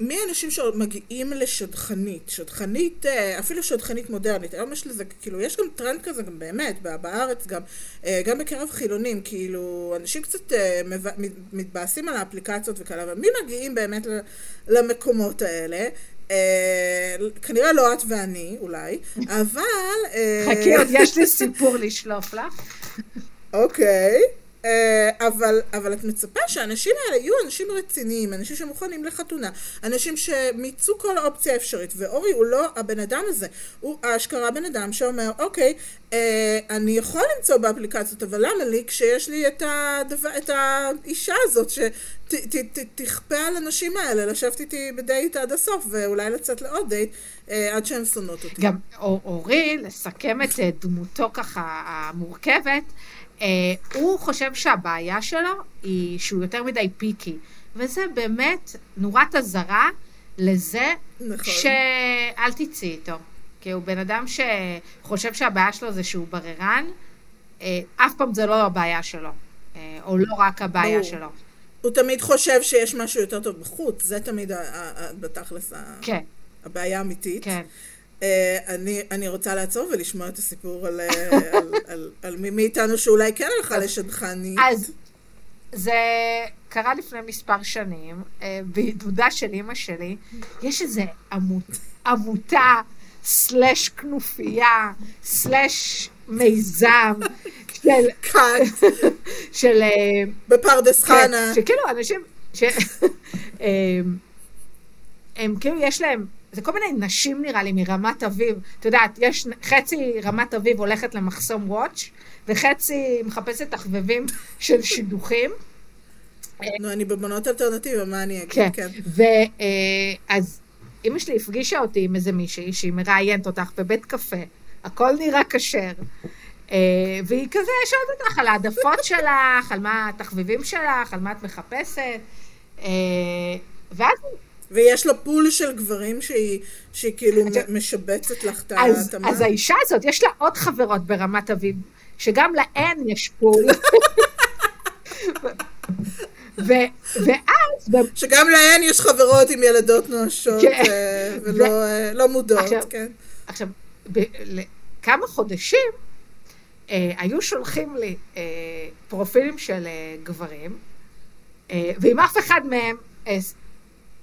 מי האנשים שמגיעים לשדכנית? שדכנית, אה, אפילו שדכנית מודרנית. היום יש לזה, כאילו, יש גם טרנד כזה גם באמת, בארץ גם, אה, גם בקרב חילונים, כאילו, אנשים קצת אה, מתבאסים על האפליקציות וכאלה, אבל מי מגיעים באמת למקומות האלה? אה, כנראה לא את ואני, אולי, אבל...
חכי, עוד יש לי סיפור לשלוף לך.
אוקיי, אבל, אבל את מצפה שהאנשים האלה יהיו אנשים רציניים, אנשים שמוכנים לחתונה, אנשים שמיצו כל אופציה אפשרית, ואורי הוא לא הבן אדם הזה, הוא אשכרה בן אדם שאומר, אוקיי, אה, אני יכול למצוא באפליקציות, אבל למה לי כשיש לי את, הדבר, את האישה הזאת שתכפה על הנשים האלה לשבת איתי בדייט עד הסוף, ואולי לצאת לעוד דייט אה, עד שהן שונאות אותי.
גם אור- אורי, לסכם את אה, דמותו ככה המורכבת, אה, הוא חושב שהבעיה שלו היא שהוא יותר מדי פיקי, וזה באמת נורת אזהרה לזה
נכון.
שאל תצאי איתו. כי הוא בן אדם שחושב שהבעיה שלו זה שהוא בררן, אה, אף פעם זה לא הבעיה שלו, אה, או לא רק הבעיה
ברור.
שלו.
הוא תמיד חושב שיש משהו יותר טוב בחוץ, זה תמיד בתכלס
כן,
הבעיה האמיתית.
כן.
אה, אני, אני רוצה לעצור ולשמוע את הסיפור על, אה, על, על, על מי מאיתנו שאולי כן הלכה לשדכנית.
אז זה קרה לפני מספר שנים, אה, בעידודה של אימא שלי, יש איזה עמות, עמותה, סלש כנופיה, סלש מיזם, של,
קאט,
של,
בפרדס חנה.
כן, שכאילו אנשים, ש... הם כאילו יש להם, זה כל מיני נשים נראה לי מרמת אביב, את יודעת, יש חצי רמת אביב הולכת למחסום וואץ', וחצי מחפשת תחבבים של שידוכים.
נו, אני בבנות אלטרנטיבה, מה אני אגיד?
כן.
כן.
ואז אימא שלי הפגישה אותי עם איזה מישהי שהיא מראיינת אותך בבית קפה, הכל נראה כשר. אה, והיא כזה שואלת אותך על העדפות שלך, על מה התחביבים שלך, על מה את מחפשת. אה, ואז
ויש לו פול של גברים שהיא, שהיא כאילו משבצת לך את
אז,
ההתאמה.
אז האישה הזאת, יש לה עוד חברות ברמת אביב, שגם להן יש פול. ו, ואז,
שגם להן יש חברות עם ילדות נואשות
כן.
אה, ולא אה, לא מודעות,
עכשיו-
כן.
עכשיו, ב, לכמה חודשים אה, היו שולחים לי אה, פרופילים של אה, גברים, אה, ועם אף אחד מהם אה,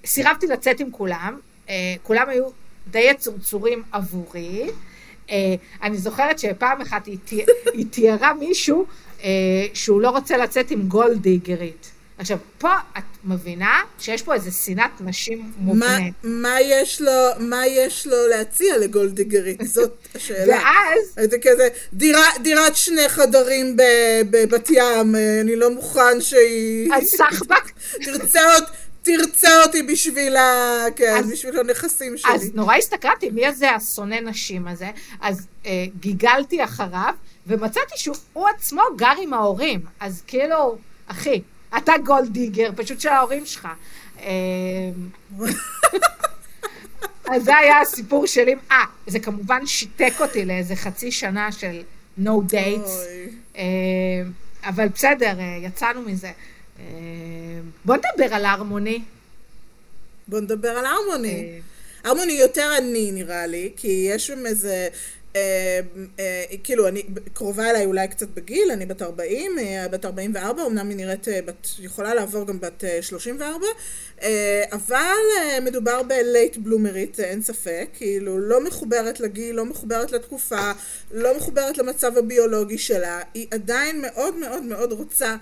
סירבתי לצאת עם כולם, אה, כולם היו די צורצורים עבורי. אה, אני זוכרת שפעם אחת היא, תיאר- היא תיארה מישהו אה, שהוא לא רוצה לצאת עם גולדיגרית. עכשיו, פה את מבינה שיש פה איזה שנאת נשים מובנית.
מה, יש לו, מה יש לו להציע לגולדיגרית? זאת השאלה.
ואז
זה כזה, דירה, דירת שני חדרים בבת ים, אני לא מוכן שהיא...
הסחבק
תרצה עוד, תרצה אותי בשביל ה... כן,
אז-
בשביל הנכסים שלי.
אז נורא הסתכלתי, מי הזה השונא נשים הזה? אז אה, גיגלתי אחריו, ומצאתי שהוא הוא עצמו גר עם ההורים. אז כאילו, אחי, אתה גולדיגר, פשוט של ההורים שלך. אה, אז זה היה הסיפור שלי. אה, זה כמובן שיתק אותי לאיזה חצי שנה של no dates. אה, אבל בסדר, אה, יצאנו מזה. בוא נדבר על ההרמוני.
בוא נדבר על הרמוני.
אה,
הרמוני יותר עני נראה לי, כי יש שם איזה... אה, אה, כאילו, אני קרובה אליי אולי קצת בגיל, אני בת 40, אה, בת 44, אמנם היא נראית בת, יכולה לעבור גם בת אה, 34, אה, אבל מדובר בלייט בלומרית, אין ספק, כאילו, לא מחוברת לגיל, לא מחוברת לתקופה, לא מחוברת למצב הביולוגי שלה, היא עדיין מאוד מאוד מאוד רוצה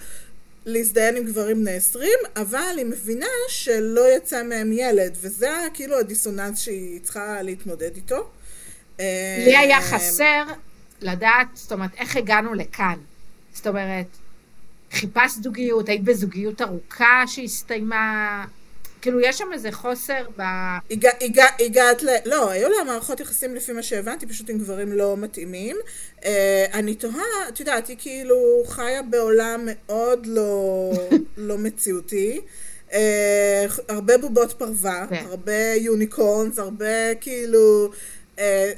להזדיין עם גברים בני 20, אבל היא מבינה שלא יצא מהם ילד, וזה כאילו הדיסוננס שהיא צריכה להתמודד איתו.
לי היה
אה,
חסר לדעת, זאת אומרת, איך הגענו לכאן. זאת אומרת, חיפשת זוגיות, היית בזוגיות ארוכה שהסתיימה, כאילו, יש שם איזה חוסר ב...
הגע- הגע- הגעת ל... לא, היו לה מערכות יחסים לפי מה שהבנתי, פשוט עם גברים לא מתאימים. אה, אני תוהה, את יודעת, היא כאילו חיה בעולם מאוד לא, לא מציאותי. אה, הרבה בובות פרווה,
כן.
הרבה יוניקורנס, הרבה כאילו... אה,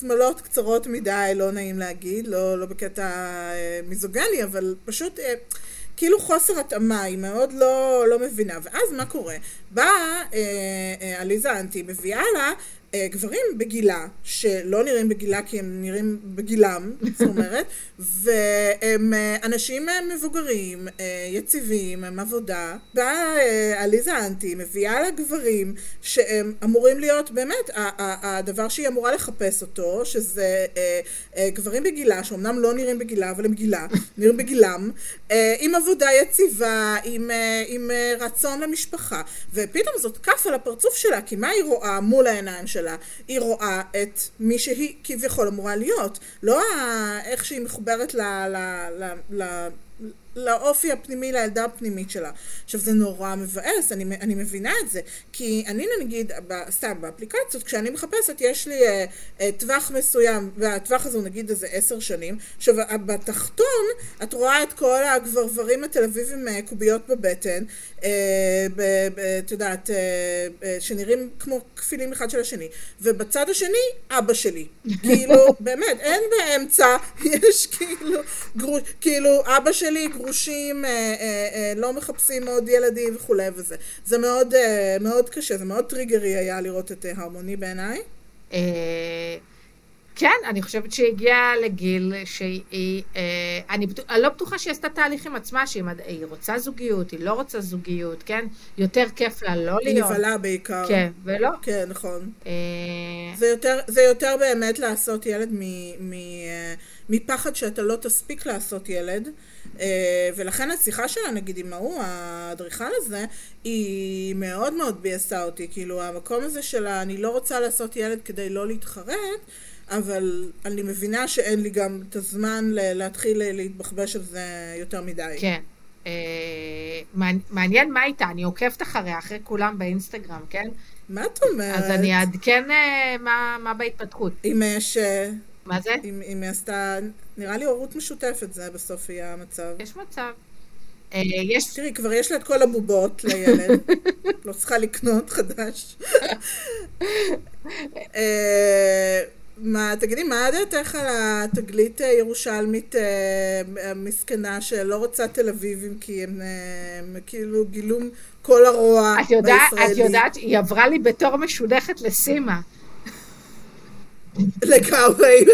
שמאלות קצרות מדי, לא נעים להגיד, לא, לא בקטע מיזוגני, אבל פשוט כאילו חוסר התאמה, היא מאוד לא, לא מבינה. ואז מה קורה? באה אה, אה, עליזה אנטי, מביאה לה אה, גברים בגילה, שלא נראים בגילה כי הם נראים בגילם, זאת אומרת, והם אה, אנשים אה, מבוגרים, אה, יציבים, הם עבודה. באה אה, עליזה אנטי, מביאה לה גברים שהם אמורים להיות באמת הדבר שהיא אמורה לחפש אותו, שזה אה, אה, גברים בגילה, שאומנם לא נראים בגילה, אבל הם גילה, נראים בגילם, אה, עם עבודה יציבה, עם, אה, עם אה, רצון למשפחה, ופתאום זאת כף על הפרצוף שלה, כי מה היא רואה מול העיניים שלה? היא רואה את מי שהיא כביכול אמורה להיות, לא איך שהיא מחוברת ל... ל, ל, ל לאופי הפנימי, לילדה הפנימית שלה. עכשיו, זה נורא מבאס, אני, אני מבינה את זה. כי אני נגיד, סתם, באפליקציות, כשאני מחפשת, יש לי אה, אה, טווח מסוים, והטווח הזה הוא נגיד איזה עשר שנים. עכשיו, בתחתון, את רואה את כל הגברברים התל אביבים אה, קוביות בבטן, אה, את יודעת, אה, אה, שנראים כמו כפילים אחד של השני. ובצד השני, אבא שלי. כאילו, באמת, אין באמצע, יש כאילו, גרוש, כאילו, אבא שלי, גרושים, אה, אה, אה, לא מחפשים עוד ילדים וכולי וזה. זה מאוד, מאוד קשה, זה מאוד טריגרי היה לראות את הרמוני בעיניי.
כן, אני חושבת שהיא הגיעה לגיל שהיא... אה, אני, בטוח- אני לא בטוחה שהיא עשתה תהליך עם עצמה, שהיא היא רוצה זוגיות, היא לא רוצה זוגיות, כן? יותר כיף לה לא
היא
להיות.
נבהלה בעיקר.
כן, ולא.
כן, נכון.
אה,
זה יותר, זה יותר באמת לעשות ילד מ, מ, מפחד שאתה לא תספיק לעשות ילד. אה, ולכן השיחה שלה, נגיד, עם ההוא, האדריכל הזה, היא מאוד מאוד ביאסה אותי. כאילו, המקום הזה שלה, אני לא רוצה לעשות ילד כדי לא להתחרט, אבל אני מבינה שאין לי גם את הזמן להתחיל להתבחבש על זה יותר מדי.
כן. אה, מעניין- מה איתה, אני עוקבת אחריה, אחרי כולם באינסטגרם, כן?
מה את אומרת?
אז אני אעדכן אה, מה מה בהתפתחות.
אם יש...
מה זה?
אם, אם היא עשתה... נראה לי הורות משותפת, זה בסוף יהיה המצב.
יש מצב. אה, יש...
תראי, כבר יש לה את כל הבובות לילד, לא צריכה לקנות חדש. אה, מה, תגידי, מה דעתך על התגלית הירושלמית אה, המסכנה שלא רוצה תל אביבים כי הם, הם כאילו גילו כל הרוע
את יודעת,
בישראלי.
את יודעת, היא עברה לי בתור משודכת לסימה.
לגמרי,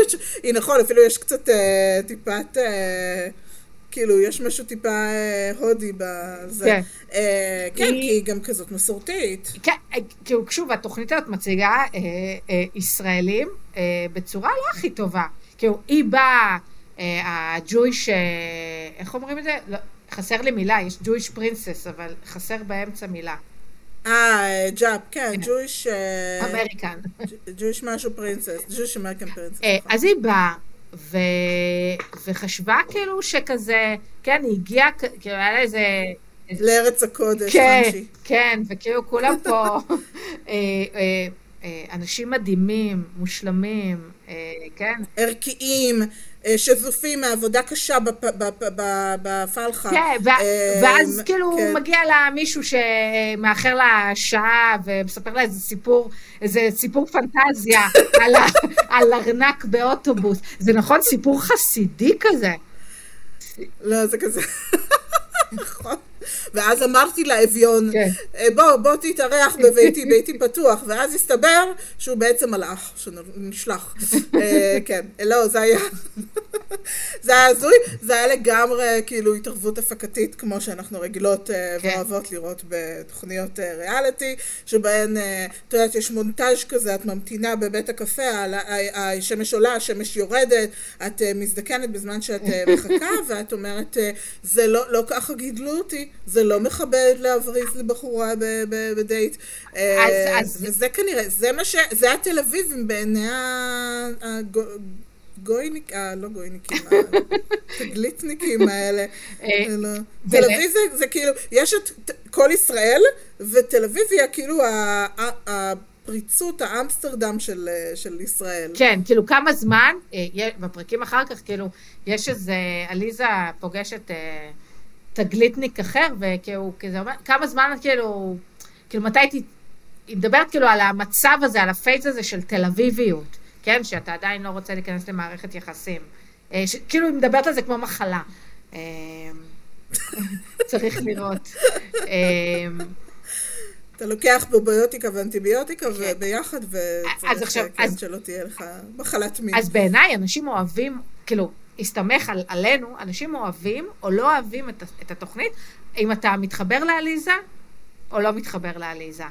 היא נכון, אפילו יש קצת אה, טיפת, אה, כאילו, יש משהו טיפה אה, הודי בזה.
כן.
אה, כן,
היא-
כי היא גם כזאת מסורתית.
כן, כאילו, שוב, התוכנית הזאת מציגה אה, אה, ישראלים אה, בצורה לא הכי טובה. כאילו, היא באה, אה, הג'ויש, אה, איך אומרים את זה? לא, חסר לי מילה, יש Jewish princess, אבל חסר באמצע מילה.
אה, JAP, כן, ג'ויש... אה,
American.
Jewish משהו princess, Jewish American princess.
אה,
נכון.
אז היא באה, ו... וחשבה כאילו שכזה, כן, היא הגיעה, כאילו היה לה איזה
לארץ הקודש,
כן,
חנשי.
כן, וכאילו כולם פה אה, אנשים מדהימים, מושלמים, כן?
ערכיים, אה, שזופים מעבודה קשה בפלחה.
כן,
אה,
ואז כאילו
כן.
מגיע לה מישהו שמאחר לה שעה ומספר לה איזה סיפור, איזה סיפור פנטזיה על ארנק באוטובוס. זה נכון, סיפור חסידי כזה.
לא, זה כזה... נכון. ואז אמרתי לאביון,
כן.
"אה, בוא, בוא תתארח בביתי, ביתי פתוח, ואז הסתבר שהוא בעצם מלאך, שנשלח. אה, כן, לא, זה היה... זה היה הזוי, זה היה לגמרי כאילו התערבות הפקתית, כמו שאנחנו רגילות אה,
כן.
ואוהבות לראות בתוכניות ריאליטי, שבהן, את יודעת, יש מונטאז' כזה, את ממתינה בבית הקפה, השמש עולה, השמש יורדת, את מזדקנת בזמן שאת מחכה, ואת אומרת, זה לא, לא ככה גידלו אותי, זה לא מכבד להבריז לבחורה בדייט. אה,
אז- אז-
וזה כנראה, זה מה ש... זה התל אביבים בעיני הגויניק, אה, לא גויניקים, התגליתניקים האלה.
אה,
לא.
ול-
תל אביב זה, זה כאילו, יש את כל ישראל, ותל אביב היא כאילו הפריצות, האמסטרדם של, אה, של ישראל.
כן, כאילו כמה זמן, אה, בפרקים אחר כך, כאילו, יש איזה, עליזה פוגשת אה, תגליתניק אחר, וכאילו, כזה כמה זמן, כאילו, כאילו, מתי ת... היא מדברת כאילו על המצב הזה, על הפייס הזה של תל אביביות, כן? שאתה עדיין לא רוצה להיכנס למערכת יחסים. אה, ש... כאילו, היא מדברת על זה כמו מחלה. אה, צריך לראות. אה,
אתה לוקח פרוביוטיקה ואנטיביוטיקה וביחד,
אז
וצריך
עכשיו,
כן,
אז-
שלא תהיה לך מחלת מין.
אז בעיניי אנשים אוהבים, כאילו, הסתמך על, עלינו, אנשים אוהבים או לא אוהבים את, את התוכנית, אם אתה מתחבר לעליזה או לא מתחבר לעליזה.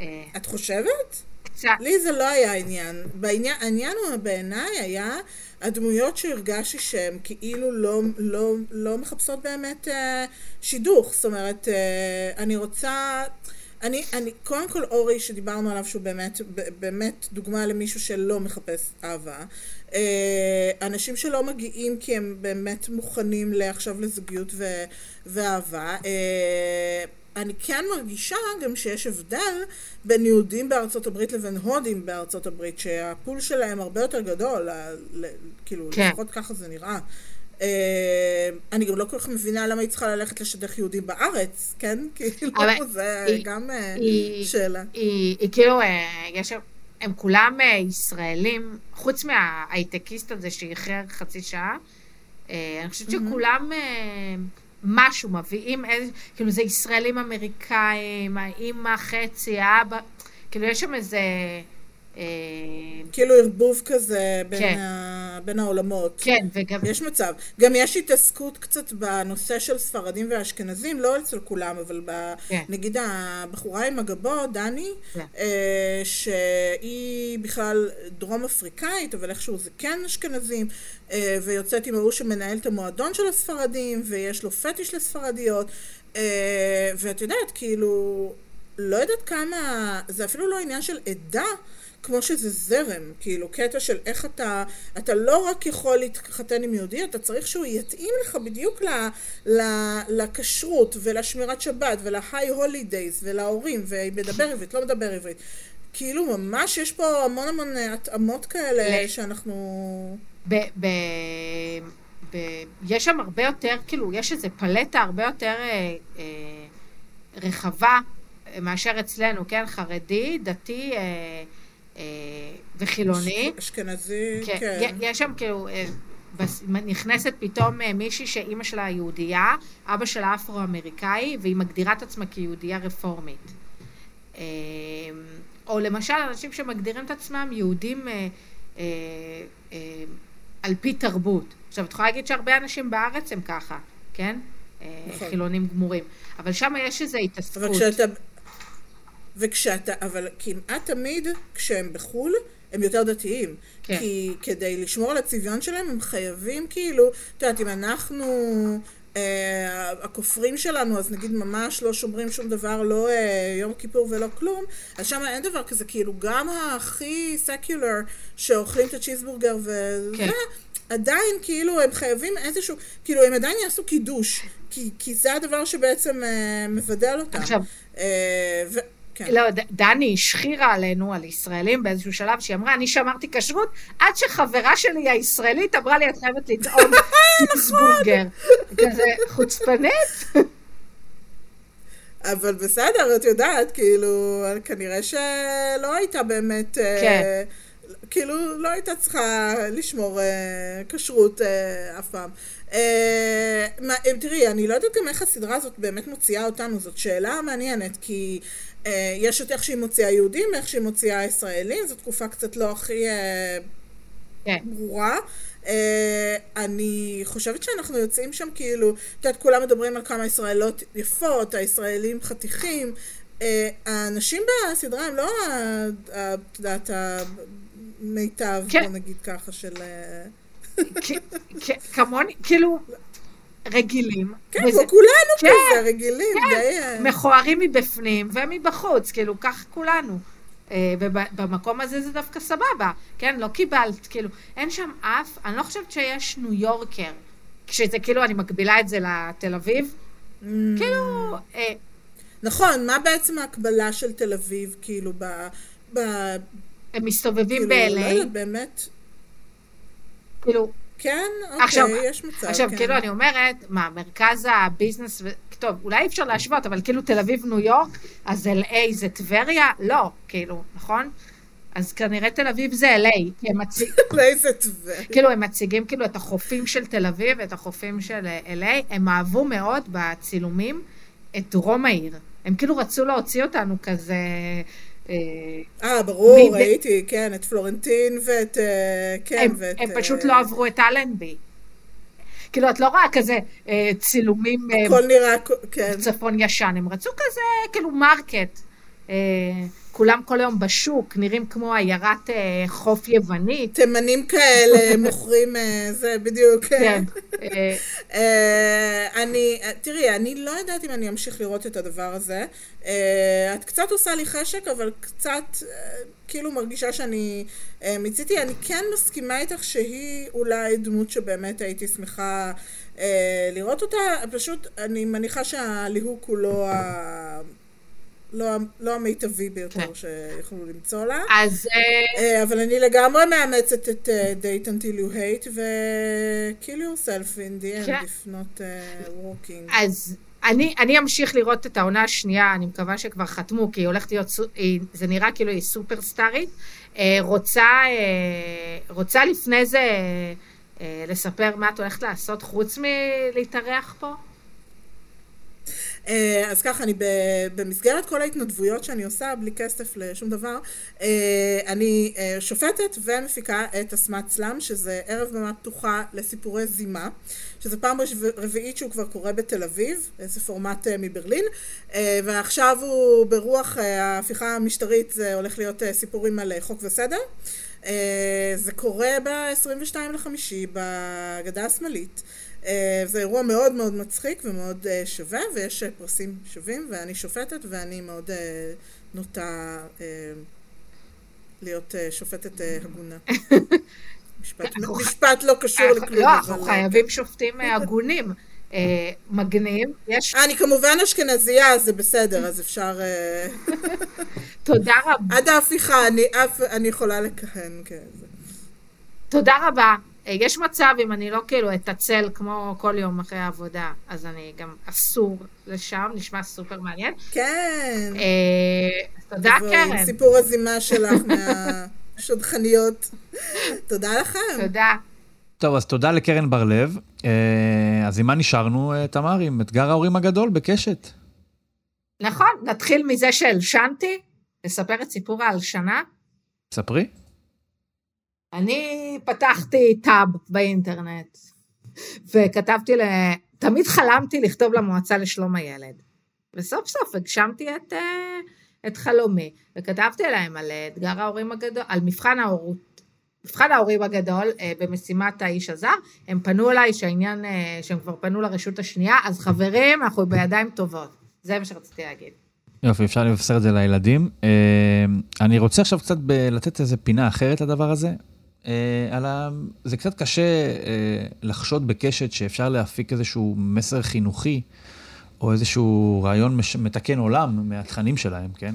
אה,
את חושבת?
קצת,
לי זה לא היה העניין. בעניין, העניין הוא בעיניי היה הדמויות שהרגשתי שהן כאילו לא, לא, לא מחפשות באמת אה, שידוך. זאת אומרת, אה, אני רוצה... אני, אני, קודם כל אורי שדיברנו עליו שהוא באמת, באמת דוגמה למישהו שלא מחפש אהבה. אה, אנשים שלא מגיעים כי הם באמת מוכנים לעכשיו לזוגיות ו, ואהבה. אה, אני כן מרגישה גם שיש הבדל בין יהודים בארצות הברית לבין הודים בארצות הברית, שהפול שלהם הרבה יותר גדול, כאילו,
כן.
לפחות ככה זה נראה. אה, אני גם לא כל כך מבינה למה היא צריכה ללכת לשדך יהודים בארץ, כן? כאילו, זה
היא-
גם אה,
היא-
שאלה.
היא, היא כאילו, אה, יש, הם כולם ישראלים, חוץ מההייטקיסט הזה שאיחר חצי שעה, אני חושבת שכולם משהו מביאים, איזה, כאילו זה ישראלים אמריקאים, האימא חצי, האבא, כאילו יש שם איזה... אה,
כאילו ערבוב כזה בין,
כן.
ה... בין העולמות.
כן, וגם...
יש מצב. גם יש התעסקות קצת בנושא של ספרדים ואשכנזים, לא אצל כולם, אבל ב...
כן.
נגיד הבחורה עם הגבות, דני,
כן.
אה, שהיא בכלל דרום אפריקאית, אבל איכשהו זה כן אשכנזים, אה, ויוצאת עם ההוא שמנהל את המועדון של הספרדים, ויש לו פטיש לספרדיות, אה, ואת יודעת, כאילו, לא יודעת כמה, זה אפילו לא עניין של עדה. כמו שזה זרם, כאילו, קטע של איך אתה, אתה לא רק יכול להתחתן עם יהודי, אתה צריך שהוא יתאים לך בדיוק ל, ל, לכשרות ולשמירת שבת ולהיי הולידייז ולהורים, ומדבר עברית, לא מדבר עברית. כאילו, ממש יש פה המון המון התאמות כאלה שאנחנו...
ב, ב, ב, יש שם הרבה יותר, כאילו, יש איזו פלטה הרבה יותר אה, אה, רחבה אה, מאשר אצלנו, כן? חרדי, דתי אה, וחילוני.
אשכנזי,
כן.
כן.
יש שם כאילו, אה, נכנסת פתאום אה, מישהי שאימא שלה יהודייה, אבא שלה אפרו-אמריקאי, והיא מגדירה את עצמה כיהודייה רפורמית. אה, או למשל, אנשים שמגדירים את עצמם יהודים על פי תרבות. עכשיו, את יכולה להגיד שהרבה אנשים בארץ הם ככה, כן?
נכון.
חילונים גמורים. אבל שם יש איזו התעסקות.
אבל כשאתה... וכשאתה, אבל כמעט תמיד כשהם בחו"ל, הם יותר דתיים.
כן.
כי כדי לשמור על הצביון שלהם, הם חייבים כאילו, את יודעת, אם אנחנו אה, הכופרים שלנו, אז נגיד ממש לא שומרים שום דבר, לא אה, יום כיפור ולא כלום, אז שם אין דבר כזה, כאילו גם הכי סקולר שאוכלים את הצ'יזבורגר וזה,
כן.
עדיין כאילו הם חייבים איזשהו, כאילו הם עדיין יעשו קידוש, כי, כי זה הדבר שבעצם אה, מבדל אותם.
עכשיו,
אה, ו... כן.
לא, דני השחירה עלינו, על ישראלים, באיזשהו שלב, שהיא אמרה, אני שמרתי כשרות, עד שחברה שלי הישראלית אמרה לי, את חייבת לטעום צ'יזבורגר. כזה חוצפנית.
אבל בסדר, את יודעת, כאילו, כנראה שלא הייתה באמת... אה,
כן.
כאילו, לא הייתה צריכה לשמור אה, כשרות אה, אף פעם. אה, מה, אה, תראי, אני לא יודעת גם איך הסדרה הזאת באמת מוציאה אותנו, זאת שאלה מעניינת, כי אה, יש את איך שהיא מוציאה יהודים, איך שהיא מוציאה ישראלים, זו תקופה קצת לא הכי... אה,
כן.
ברורה. Uh, אני חושבת שאנחנו יוצאים שם כאילו, את יודעת, כולם מדברים על כמה ישראלות יפות, הישראלים חתיכים. האנשים בסדרה הם לא, את יודעת, המיטב,
כן.
בוא נגיד ככה, של... אה,
כמוני, כאילו, רגילים.
כן,
וזה-
כמו כולנו
כן,
כזה, רגילים,
כן,
די...
מכוערים מבפנים ומבחוץ, כאילו, כך כולנו. אה, ובמקום הזה זה דווקא סבבה, כן? לא קיבלת, כאילו, אין שם אף, אני לא חושבת שיש ניו יורקר, כשזה כאילו, אני מקבילה את זה לתל אביב,
Mm.
כאילו, אה,
נכון, מה בעצם ההקבלה של תל אביב, כאילו, ב... ב...
הם מסתובבים
כאילו, לא
ב-LA,
יודעת, באמת,
כאילו,
כן,
עכשיו-
אוקיי, יש מצב,
עכשיו,
כן.
כאילו, אני אומרת, מה, מרכז הביזנס. טוב, אולי אי אפשר להשוות, אבל כאילו תל אביב, ניו יורק, אז LA זה טבריה? לא, כאילו, נכון? אז כנראה תל אביב זה LA, כי הם מציג...
איזה טבריה.
כאילו, הם מציגים כאילו את החופים של תל אביב ואת החופים של LA, הם אהבו מאוד בצילומים את דרום העיר. הם כאילו רצו להוציא אותנו כזה... אה,
אה, ברור, ראיתי, כן, את פלורנטין ואת... אה, כן,
הם,
ואת...
הם
אה,
פשוט לא עברו את אלנבי. כאילו, את לא רואה כזה צילומים
הכל נראה, כן.
צפון ישן, הם רצו כזה, כאילו, market. כולם כל היום בשוק, נראים כמו עיירת אה, חוף יוונית.
תימנים כאלה מוכרים, אה, זה בדיוק.
כן. אה,
אה, אני, אה, תראי, אני לא יודעת אם אני אמשיך לראות את הדבר הזה. אה, את קצת עושה לי חשק, אבל קצת אה, כאילו מרגישה שאני אה, מיציתי. אני כן מסכימה איתך שהיא אולי דמות שבאמת הייתי שמחה אה, לראות אותה. פשוט, אני מניחה שהליהוק הוא לא ה... לא, לא המיטבי ביותר
כן.
שיכולו למצוא לה.
אז אה,
אה, אבל אני לגמרי מאמצת את אה, date until you hate ו-kill yourself in the end,
כן.
if not uh, working.
אז אני, אני אמשיך לראות את העונה השנייה, אני מקווה שכבר חתמו, כי היא הולכת להיות, היא, זה נראה כאילו היא סופרסטארית. אה, רוצה, אה, רוצה לפני זה אה, לספר מה את הולכת לעשות חוץ מלהתארח פה?
אה, אז ככה, אני במסגרת כל ההתנדבויות שאני עושה, בלי כסף לשום דבר, אה, אני אה, שופטת ומפיקה את אסמת סלאם, שזה ערב במה פתוחה לסיפורי זימה, שזה פעם רב- רביעית שהוא כבר קורה בתל אביב, זה פורמט מברלין, ועכשיו הוא ברוח ההפיכה המשטרית, זה הולך להיות סיפורים על חוק וסדר. זה קורה ב-22 לחמישי בגדה השמאלית. אה, זה אירוע מאוד מאוד מצחיק ומאוד אה, שווה, ויש אה, פרסים שווים, ואני שופטת, ואני מאוד נוטה להיות שופטת הגונה. משפט, משפט לא קשור לכלום.
לא, אנחנו חייבים שופטים אה, הגונים. מגניב. יש,
אני כמובן אשכנזייה, אז זה בסדר, אז אפשר...
תודה רבה.
עד ההפיכה, אני, יכולה לכהן, כן.
תודה רבה. יש מצב, אם אני לא כאילו אתעצל כמו כל יום אחרי העבודה, אז אני גם אסור לשם, נשמע סופר מעניין.
כן.
אה, תודה, קרן.
סיפור הזימה שלך מהשודכניות. תודה לכם.
תודה.
טוב, אז תודה לקרן בר-לב. אה, אז עם מה נשארנו, אה, תמר? עם אתגר ההורים הגדול בקשת.
נכון, נתחיל מזה שהלשנתי, לספר את סיפור ההלשנה.
ספרי.
אני פתחתי טאב באינטרנט, וכתבתי ל... תמיד חלמתי לכתוב למועצה לשלום הילד. וסוף סוף הגשמתי את, אה, את חלומי, וכתבתי להם על אתגר ההורים הגדול, על מבחן ההורות מבחן ההורים הגדול אה, במשימת האיש הזר, הם פנו אליי שהעניין, אה, שהם כבר פנו לרשות השנייה, אז חברים, אנחנו בידיים טובות. זה מה שרציתי להגיד.
יופי, אפשר לבשר את זה לילדים. אני רוצה עכשיו קצת לתת איזה פינה אחרת לדבר הזה. אה, על ה... זה קצת קשה אה, לחשוד בקשת שאפשר להפיק איזשהו מסר חינוכי, או איזשהו רעיון מש... מתקן עולם מהתכנים שלהם, כן?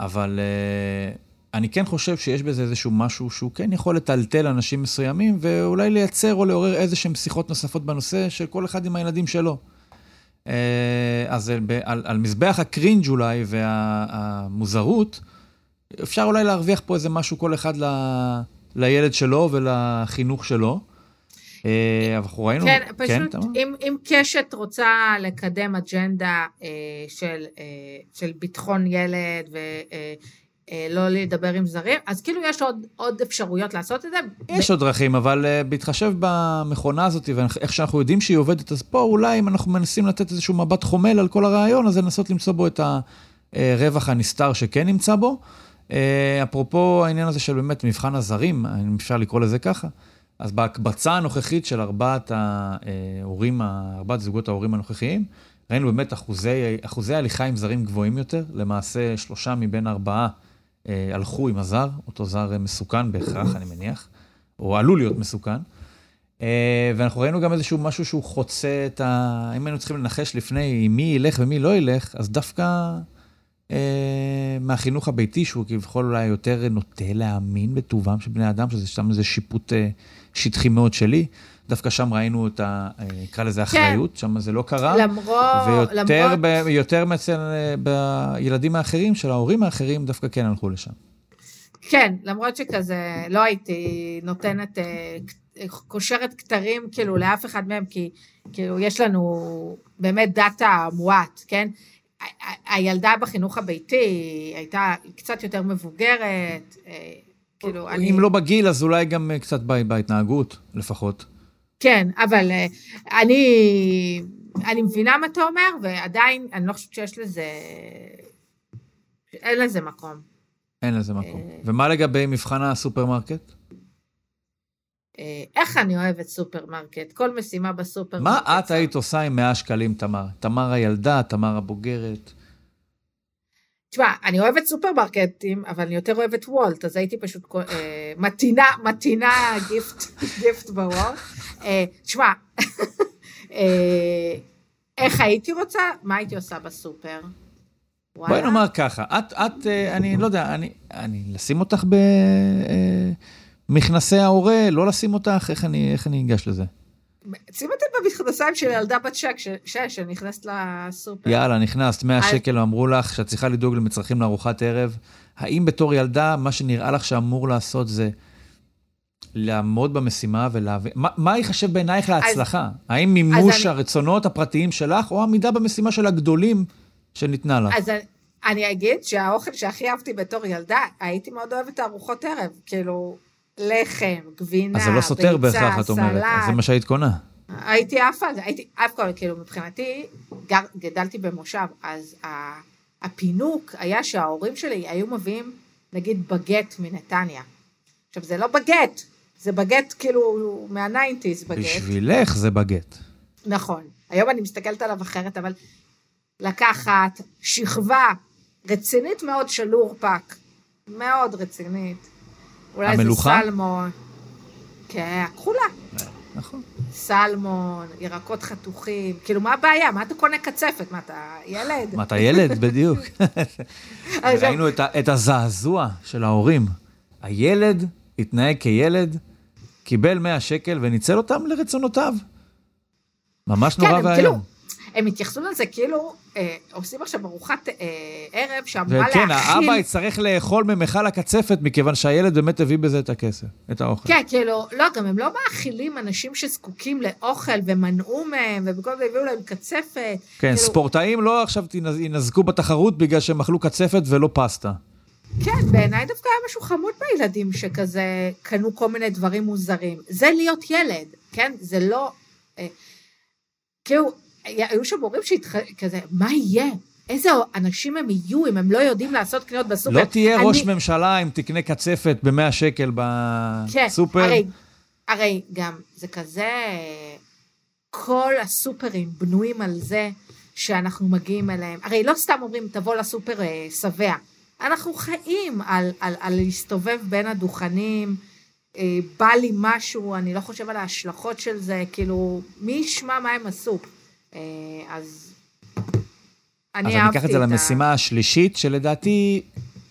אבל אה, אני כן חושב שיש בזה איזשהו משהו שהוא כן יכול לטלטל אנשים מסוימים, ואולי לייצר או לעורר איזה שהם שיחות נוספות בנושא של כל אחד עם הילדים שלו. אז ב- על, על מזבח הקרינג' אולי והמוזרות, אפשר אולי להרוויח פה איזה משהו כל אחד ל, לילד שלו ולחינוך שלו. אה, אנחנו ראינו...
כן, פשוט,
תמר?
אם, אם קשת רוצה לקדם אג'נדה אה, של, אה, של ביטחון ילד ולא לדבר עם זרים, אז כאילו יש עוד, עוד אפשרויות לעשות את זה.
יש עוד דרכים, אבל בהתחשב במכונה הזאת ואיך שאנחנו יודעים שהיא עובדת, אז פה אולי אם אנחנו מנסים לתת איזשהו מבט חומל על כל הרעיון, אז לנסות למצוא בו את הרווח הנסתר שכן נמצא בו. Uh, אפרופו העניין הזה של באמת מבחן הזרים, אם אפשר לקרוא לזה ככה, אז בהקבצה הנוכחית של ארבעת ההורים, ארבעת זוגות ההורים הנוכחיים, ראינו באמת אחוזי, אחוזי הליכה עם זרים גבוהים יותר, למעשה שלושה מבין ארבעה אה, הלכו עם הזר, אותו זר אה, מסוכן בהכרח, אני מניח, או עלול להיות מסוכן. אה, ואנחנו ראינו גם איזשהו משהו שהוא חוצה את ה... אם היינו צריכים לנחש לפני מי ילך ומי לא ילך, אז דווקא אה, מהחינוך הביתי, שהוא כביכול אולי יותר נוטה להאמין בטובם של בני אדם, שזה סתם איזה שיפוט אה, שטחי מאוד שלי. דווקא שם ראינו את ה... אה, נקרא לזה אחריות, כן. שם זה לא קרה.
למרות...
ויותר
למרות...
ב, יותר אצל בילדים האחרים, של ההורים האחרים, דווקא כן הלכו לשם.
כן, למרות שכזה לא הייתי נותנת, קושרת כתרים כאילו לאף אחד מהם, כי כאילו יש לנו באמת דאטה מועט, כן? הילדה בחינוך הביתי הייתה קצת יותר מבוגרת, כאילו
אני... אם לא בגיל, אז אולי גם קצת בהתנהגות, לפחות.
כן, אבל אני, אני מבינה מה אתה אומר, ועדיין אני לא חושבת שיש לזה, אין לזה מקום.
אין לזה מקום. ומה לגבי מבחן הסופרמרקט?
איך אני אוהבת סופרמרקט? כל משימה בסופרמרקט.
מה את היית עושה עם 100 שקלים, תמר? תמר הילדה, תמר הבוגרת.
תשמע, אני אוהבת סופרמרקטים, אבל אני יותר אוהבת וולט, אז הייתי פשוט אה, מתינה, מתינה גיפט, גיפט בוולט. אה, תשמע, אה, איך הייתי רוצה? מה הייתי עושה בסופר?
בואי נאמר ככה, את, את, אני לא יודע, אני, אני, לשים אותך במכנסי ההורה, לא לשים אותך, איך אני, איך אני אגש לזה?
שים אותי במכנסיים של ילדה בת שש, שנכנסת לסופר.
יאללה, נכנסת, 100 שקל, אמרו לך שאת צריכה לדאוג למצרכים לארוחת ערב. האם בתור ילדה, מה שנראה לך שאמור לעשות זה לעמוד במשימה ולהבין... מה, מה ייחשב בעינייך להצלחה? אז, האם מימוש אני... הרצונות הפרטיים שלך, או עמידה במשימה של הגדולים שניתנה לך?
אז אני אגיד שהאוכל שהכי אהבתי בתור ילדה, הייתי מאוד אוהבת ארוחות ערב. כאילו, לחם, גבינה, ביצה, סלט.
אז זה לא סותר בהכרח, את אומרת, זה מה שהיית קונה.
הייתי עפה על זה, הייתי עפה כל, כאילו מבחינתי, גר, גדלתי במושב, אז הפינוק היה שההורים שלי היו מביאים, נגיד, בגט מנתניה. עכשיו, זה לא בגט, זה בגט כאילו מה nineties בגט.
בשבילך זה בגט.
נכון. היום אני מסתכלת עליו אחרת, אבל לקחת שכבה רצינית מאוד של לורפק, מאוד רצינית. אולי המלוכה? זה סלמון. כן, הכחולה.
נכון.
סלמון, ירקות חתוכים, כאילו מה הבעיה? מה אתה קונה קצפת? מה אתה ילד?
מה אתה ילד? בדיוק. ראינו את, את הזעזוע של ההורים. הילד התנהג כילד, קיבל 100 שקל וניצל אותם לרצונותיו. ממש כן, נורא ואיום.
הם התייחסו לזה כאילו אה, עושים עכשיו ארוחת אה, ערב שאמורה להכין...
וכן, האבא יצטרך לאכול ממכל הקצפת, מכיוון שהילד באמת הביא בזה את הכסף, את האוכל.
כן, כאילו, לא, גם הם לא מאכילים אנשים שזקוקים לאוכל ומנעו מהם, ובכל זאת הביאו להם קצפת. כן,
כאילו... ספורטאים לא עכשיו ינזקו בתחרות בגלל שהם אכלו קצפת ולא פסטה.
כן, בעיניי דווקא היה משהו חמוד בילדים שכזה קנו כל מיני דברים מוזרים. זה להיות ילד, כן? זה לא... אה, כאילו, היו שם הורים שהתח... כזה, מה יהיה? איזה אנשים הם יהיו אם הם לא יודעים לעשות קניות בסופר.
לא תהיה
אני-
ראש ממשלה אם תקנה קצפת ב-100 שקל
כן,
בסופר.
הרי, הרי גם זה כזה, כל הסופרים בנויים על זה שאנחנו מגיעים אליהם. הרי לא סתם אומרים, תבוא לסופר אה, שבע. אנחנו חיים על, על, על להסתובב בין הדוכנים, אה, בא לי משהו, אני לא חושב על ההשלכות של זה, כאילו, מי ישמע מה הם עשו? אה, אז אני
אז
אהבתי
אני
את
אקח את זה
ה-
למשימה השלישית, שלדעתי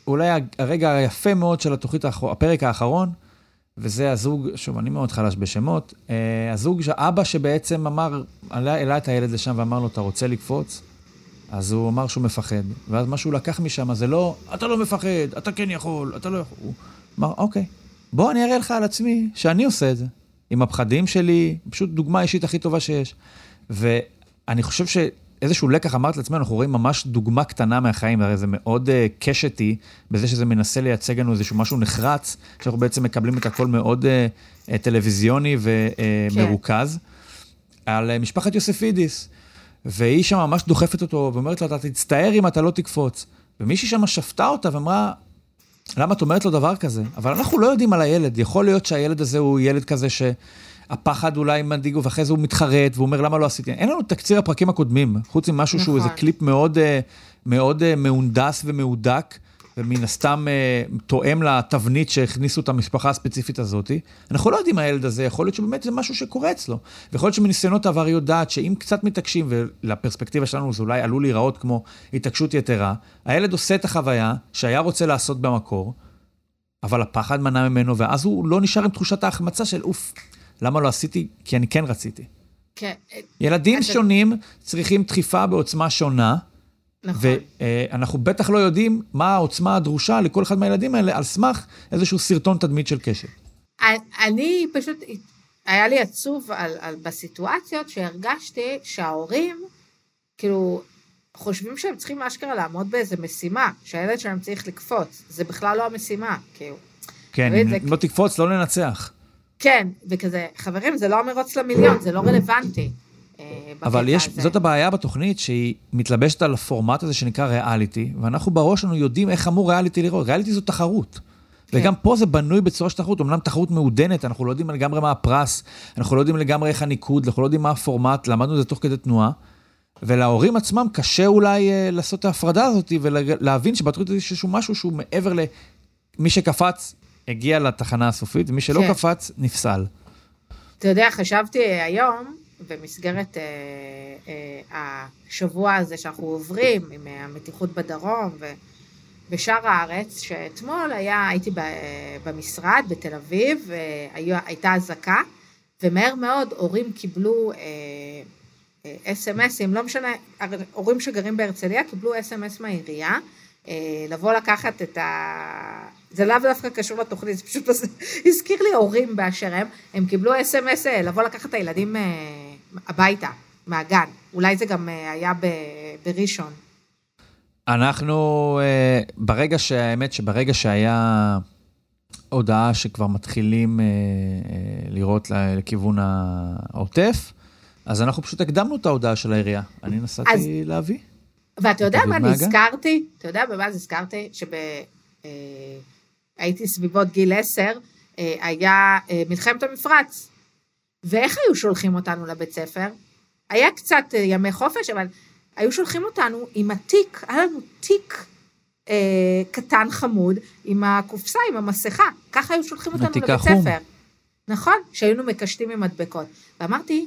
אולי הרגע היפה מאוד של התוכנית, הפרק האחרון, וזה הזוג, שוב, אני מאוד חלש בשמות, אה, הזוג, האבא שבעצם אמר, עלה- העלה את הילד לשם ואמר לו, אתה רוצה לקפוץ? אז הוא אמר שהוא מפחד. ואז מה שהוא לקח משם זה לא, אתה לא מפחד, אתה כן יכול, אתה לא יכול. הוא אמר, אוקיי, בוא אני אראה לך על עצמי שאני עושה את זה. עם הפחדים שלי, פשוט דוגמה אישית הכי טובה שיש. ואני חושב שאיזשהו לקח אמרת לעצמנו, אנחנו רואים ממש דוגמה קטנה מהחיים, הרי זה מאוד uh, קשתי בזה שזה מנסה לייצג לנו איזשהו משהו נחרץ, שאנחנו בעצם מקבלים את הכל מאוד uh, uh, טלוויזיוני ומרוכז, כן. על uh, משפחת יוספידיס. והיא שם ממש דוחפת אותו ואומרת לו, אתה תצטער אם אתה לא תקפוץ. ומישהי שם שפטה אותה ואמרה, למה את אומרת לו דבר כזה? אבל אנחנו לא יודעים על הילד. יכול להיות שהילד הזה הוא ילד כזה שהפחד אולי מדאיג, ואחרי זה הוא מתחרט, והוא אומר, למה לא עשיתי? אין לנו תקציר הפרקים הקודמים, חוץ ממשהו שהוא
נכון.
איזה קליפ מאוד, אה, מאוד אה, מהונדס ומהודק, ומן הסתם אה, תואם לתבנית שהכניסו את המשפחה הספציפית הזאת. אנחנו לא יודעים מה הילד הזה, יכול להיות שבאמת זה משהו שקורה אצלו. ויכול להיות שמניסיונות העבר יודעת שאם קצת מתעקשים, ולפרספקטיבה שלנו זה אולי עלול להיראות כמו התעקשות יתרה, הילד עושה את החוויה שהיה רוצה לעשות במקור, אבל הפחד מנע ממנו, ואז הוא לא נשאר עם תחושת ההחמצה של אוף, למה לא עשיתי? כי אני כן רציתי.
כן, אה,
ילדים
אתה-
שונים צריכים דחיפה בעוצמה שונה,
נכון.
ואנחנו בטח לא יודעים מה העוצמה הדרושה לכל אחד מהילדים האלה, על סמך איזשהו סרטון תדמית של קשת.
אני פשוט, היה לי עצוב על, על, בסיטואציות שהרגשתי שההורים, כאילו, חושבים שהם צריכים אשכרה לעמוד באיזה משימה, שהילד שלהם צריך לקפוץ. זה בכלל לא המשימה, כאילו.
כן, אם לא תקפוץ, לא ננצח.
כן, וכזה, חברים, זה לא המרוץ למיליון, זה לא רלוונטי. אה,
אבל יש,
הזה.
זאת הבעיה בתוכנית, שהיא מתלבשת על הפורמט הזה שנקרא ריאליטי, ואנחנו בראש שלנו יודעים איך אמור ריאליטי לראות. ריאליטי זו תחרות.
כן.
וגם פה זה בנוי בצורה של תחרות, אמנם תחרות מעודנת, אנחנו לא יודעים לגמרי מה הפרס, אנחנו לא יודעים לגמרי איך הניקוד, אנחנו לא יודעים מה הפורמט, למדנו את זה תוך כדי תנועה. ולהורים עצמם קשה אולי אה, לעשות את ההפרדה הזאת ולהבין שבתוכנית הזאת יש איזשהו משהו שהוא מעבר למי שקפץ, הגיע לתחנה הסופית, ומי שלא
כן.
קפץ, נפסל.
אתה יודע, חשבתי היום, במסגרת אה, אה, השבוע הזה שאנחנו עוברים, עם אה, המתיחות בדרום ובשאר הארץ, שאתמול היה, הייתי ב, במשרד בתל אביב, והייתה אזעקה, ומהר מאוד הורים קיבלו אה, אה, אס.אם.אסים, לא משנה, הורים שגרים בהרצליה קיבלו אס.אם.אס מהעירייה, אה, לבוא לקחת את ה... זה לאו דווקא קשור לתוכנית, זה פשוט הזכיר לי הורים באשר הם, הם קיבלו אס.אם.אס אה, לבוא לקחת את הילדים אה, הביתה, מהגן. אולי זה גם אה, היה בראשון.
אנחנו, ברגע שהאמת שברגע שהיה הודעה שכבר מתחילים לראות לכיוון העוטף, אז אנחנו פשוט הקדמנו את ההודעה של העירייה. אני נסעתי
אז-
להביא.
ואתה יודע מה? נזכרתי? אתה יודע במה נזכרתי? שהייתי סביבות גיל עשר, אה, היה אה, מלחמת המפרץ. ואיך היו שולחים אותנו לבית ספר? היה קצת אה, ימי חופש, אבל היו שולחים אותנו עם התיק, היה לנו תיק אה, קטן חמוד, עם הקופסה, עם המסכה. ככה היו שולחים אותנו לבית
החום.
ספר. נכון, שהיינו מקשטים עם מדבקות. ואמרתי,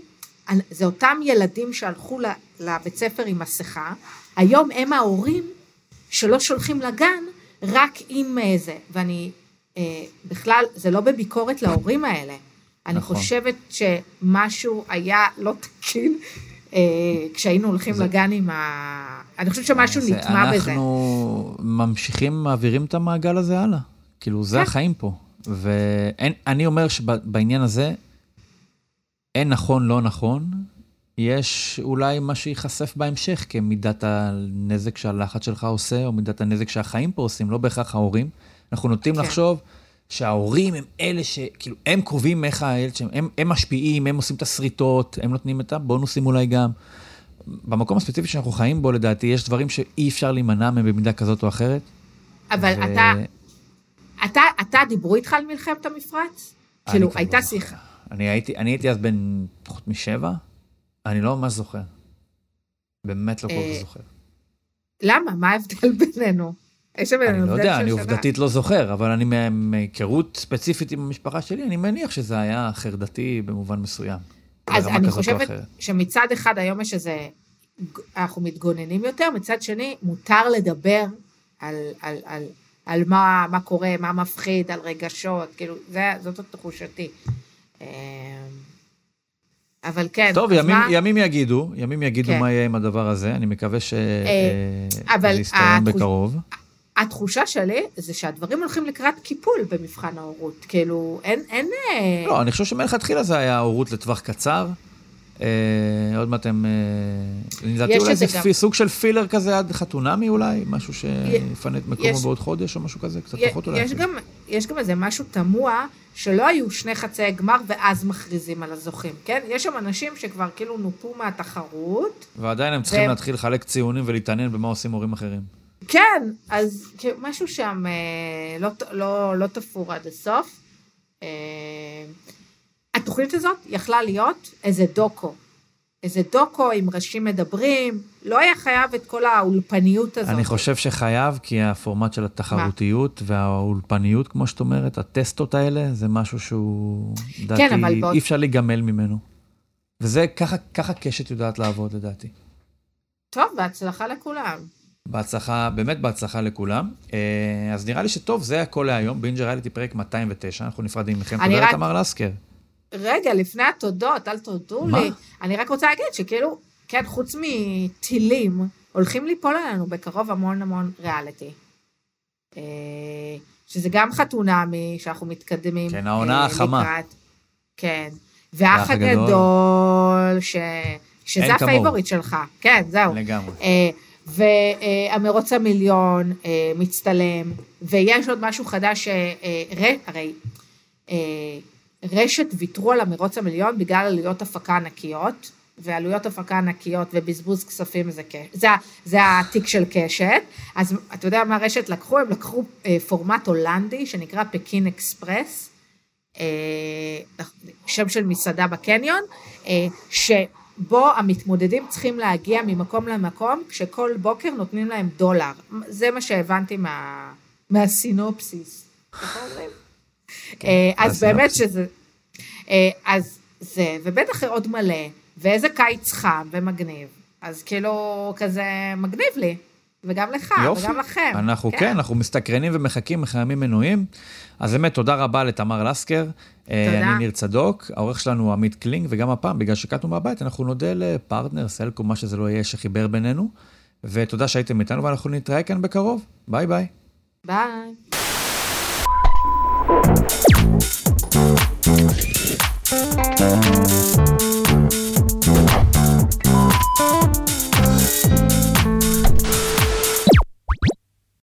"אנ- זה אותם ילדים שהלכו לבית ספר עם מסכה, היום הם ההורים שלא שולחים לגן רק עם אה, זה. ואני, אה, בכלל, זה לא בביקורת להורים האלה. אני
נכון.
חושבת שמשהו היה לא תקין אה, כשהיינו הולכים
זה-
לגן עם ה... אני חושבת שמשהו
זה-
נטמע בזה.
אנחנו ממשיכים, מעבירים את המעגל הזה הלאה. כאילו, זה
כן.
החיים פה. ואני אומר שבעניין הזה, אין נכון, לא נכון. יש אולי מה שייחשף בהמשך כמידת הנזק שהלחץ שלך עושה, או מידת הנזק שהחיים פה עושים, לא בהכרח ההורים. אנחנו נוטים
כן.
לחשוב שההורים הם אלה שכאילו, הם קובעים איך הילד שלהם, הם, הם משפיעים, הם עושים את השריטות, הם נותנים את הבונוסים אולי גם. במקום הספציפי שאנחנו חיים בו, לדעתי, יש דברים שאי אפשר להימנע מהם במידה כזאת או אחרת.
אבל
ו-
אתה, אתה, אתה, דיברו איתך על מלחמת המפרץ? כאילו, הייתה
לא.
שיחה.
אני הייתי, אני הייתי אז בן פחות משבע, אני לא ממש זוכר. באמת לא כל
אה,
כך זוכר.
למה? מה ההבדל בינינו? יש שם
אני לא יודע, אני. עובדתית לא זוכר, אבל אני מה- מהיכרות ספציפית עם המשפחה שלי, אני מניח שזה היה חרדתי במובן מסוים.
אז אני חושבת. שמצד אחד היום יש איזה, אנחנו מתגוננים יותר, מצד שני מותר לדבר על, על, על, על מה, מה קורה, מה מפחיד, על רגשות, כאילו, זה, זאת תחושתי. אבל כן,
טוב, ימים,
מה-
ימים יגידו, ימים יגידו
כן.
מה יהיה עם הדבר הזה, אני מקווה שזה
אבל
יסתיים
התחוש-
בקרוב.
התחושה שלי זה שהדברים הולכים לקראת קיפול במבחן ההורות. כאילו, אין, אין... אה,
לא, אני חושב שמלכתחילה זה היה הורות לטווח קצר. אה, עוד מעט הם... אה, לדעתי
יש
אולי
את זה גם.
סוג של פילר כזה עד חתונמי אולי, משהו שיפנה את מקומו
יש-
בעוד חודש או משהו כזה, קצת
י-
פחות אולי.
יש. גם, יש גם איזה משהו תמוה, שלא היו שני חצאי גמר ואז מכריזים על הזוכים, כן? יש שם אנשים שכבר כאילו נופו מהתחרות.
ועדיין הם צריכים
והם-
להתחיל לחלק ציונים ולהתעניין במה עושים הורים אחרים.
כן, אז משהו שם אה, לא, ת- לא, לא תפור עד הסוף. התוכנית הזאת יכלה להיות איזה דוקו. איזה דוקו עם ראשים מדברים, לא היה חייב את כל האולפניות הזאת.
אני חושב שחייב, כי הפורמט של התחרותיות והאולפניות, כמו שאת אומרת, הטסטות האלה, זה משהו שהוא, לדעתי,
כן,
אי אפשר להיגמל ממנו. וזה, ככה, ככה קשת יודעת לעבוד, לדעתי.
טוב, בהצלחה לכולם.
בהצלחה, באמת בהצלחה לכולם. אה, אז נראה לי שטוב, זה הכל להיום. בינג'ר ריאליטי פרק 209, אנחנו נפרדים מכם. תודה
רק-
לתמר לסקר.
רגע, לפני התודות, אל תודו
מה?
לי. אני רק רוצה להגיד שכאילו, כן, חוץ מטילים, הולכים ליפול עלינו בקרוב המון המון ריאליטי. אה, שזה גם חתונמי, שאנחנו מתקדמים.
כן, העונה
אה,
החמה.
לקראת. כן. והאח
והאח הגדול.
ש... שזה.
ה
favorite שלך. כן, זהו.
לגמרי.
אה, והמרוץ המיליון מצטלם, ויש עוד משהו חדש, הרי רשת ויתרו על המרוץ המיליון בגלל עלויות הפקה ענקיות, ועלויות הפקה ענקיות ובזבוז כספים זה, זה, זה התיק של קשת. אז אתה יודע מה רשת לקחו? הם לקחו אה, פורמט הולנדי שנקרא פקין אקספרס, אה, שם של מסעדה בקניון, אה, שבו המתמודדים צריכים להגיע ממקום למקום, כשכל בוקר נותנים להם דולר. זה מה שהבנתי מה, מהסינופסיס. אומרים? אה, אז באמת. שזה... אה, אז זה, ובטח עוד מלא, ואיזה קיץ חם ומגניב. אז כאילו, כזה מגניב לי. וגם לך,
יופי.
וגם לכם.
אנחנו כן, אנחנו מסתקרנים ומחכים אחרי ימים מנויים. אז באמת, תודה רבה לתמר לסקר. אה,
תודה.
אני ניר צדוק, העורך שלנו הוא עמית קלינג, וגם הפעם, בגלל שהקלטנו מהבית, אנחנו נודה לפרטנר, סלקום, מה שזה לא יהיה, שחיבר בינינו. ותודה שהייתם איתנו, ואנחנו נתראה כאן בקרוב. ביי ביי.
ביי. Thank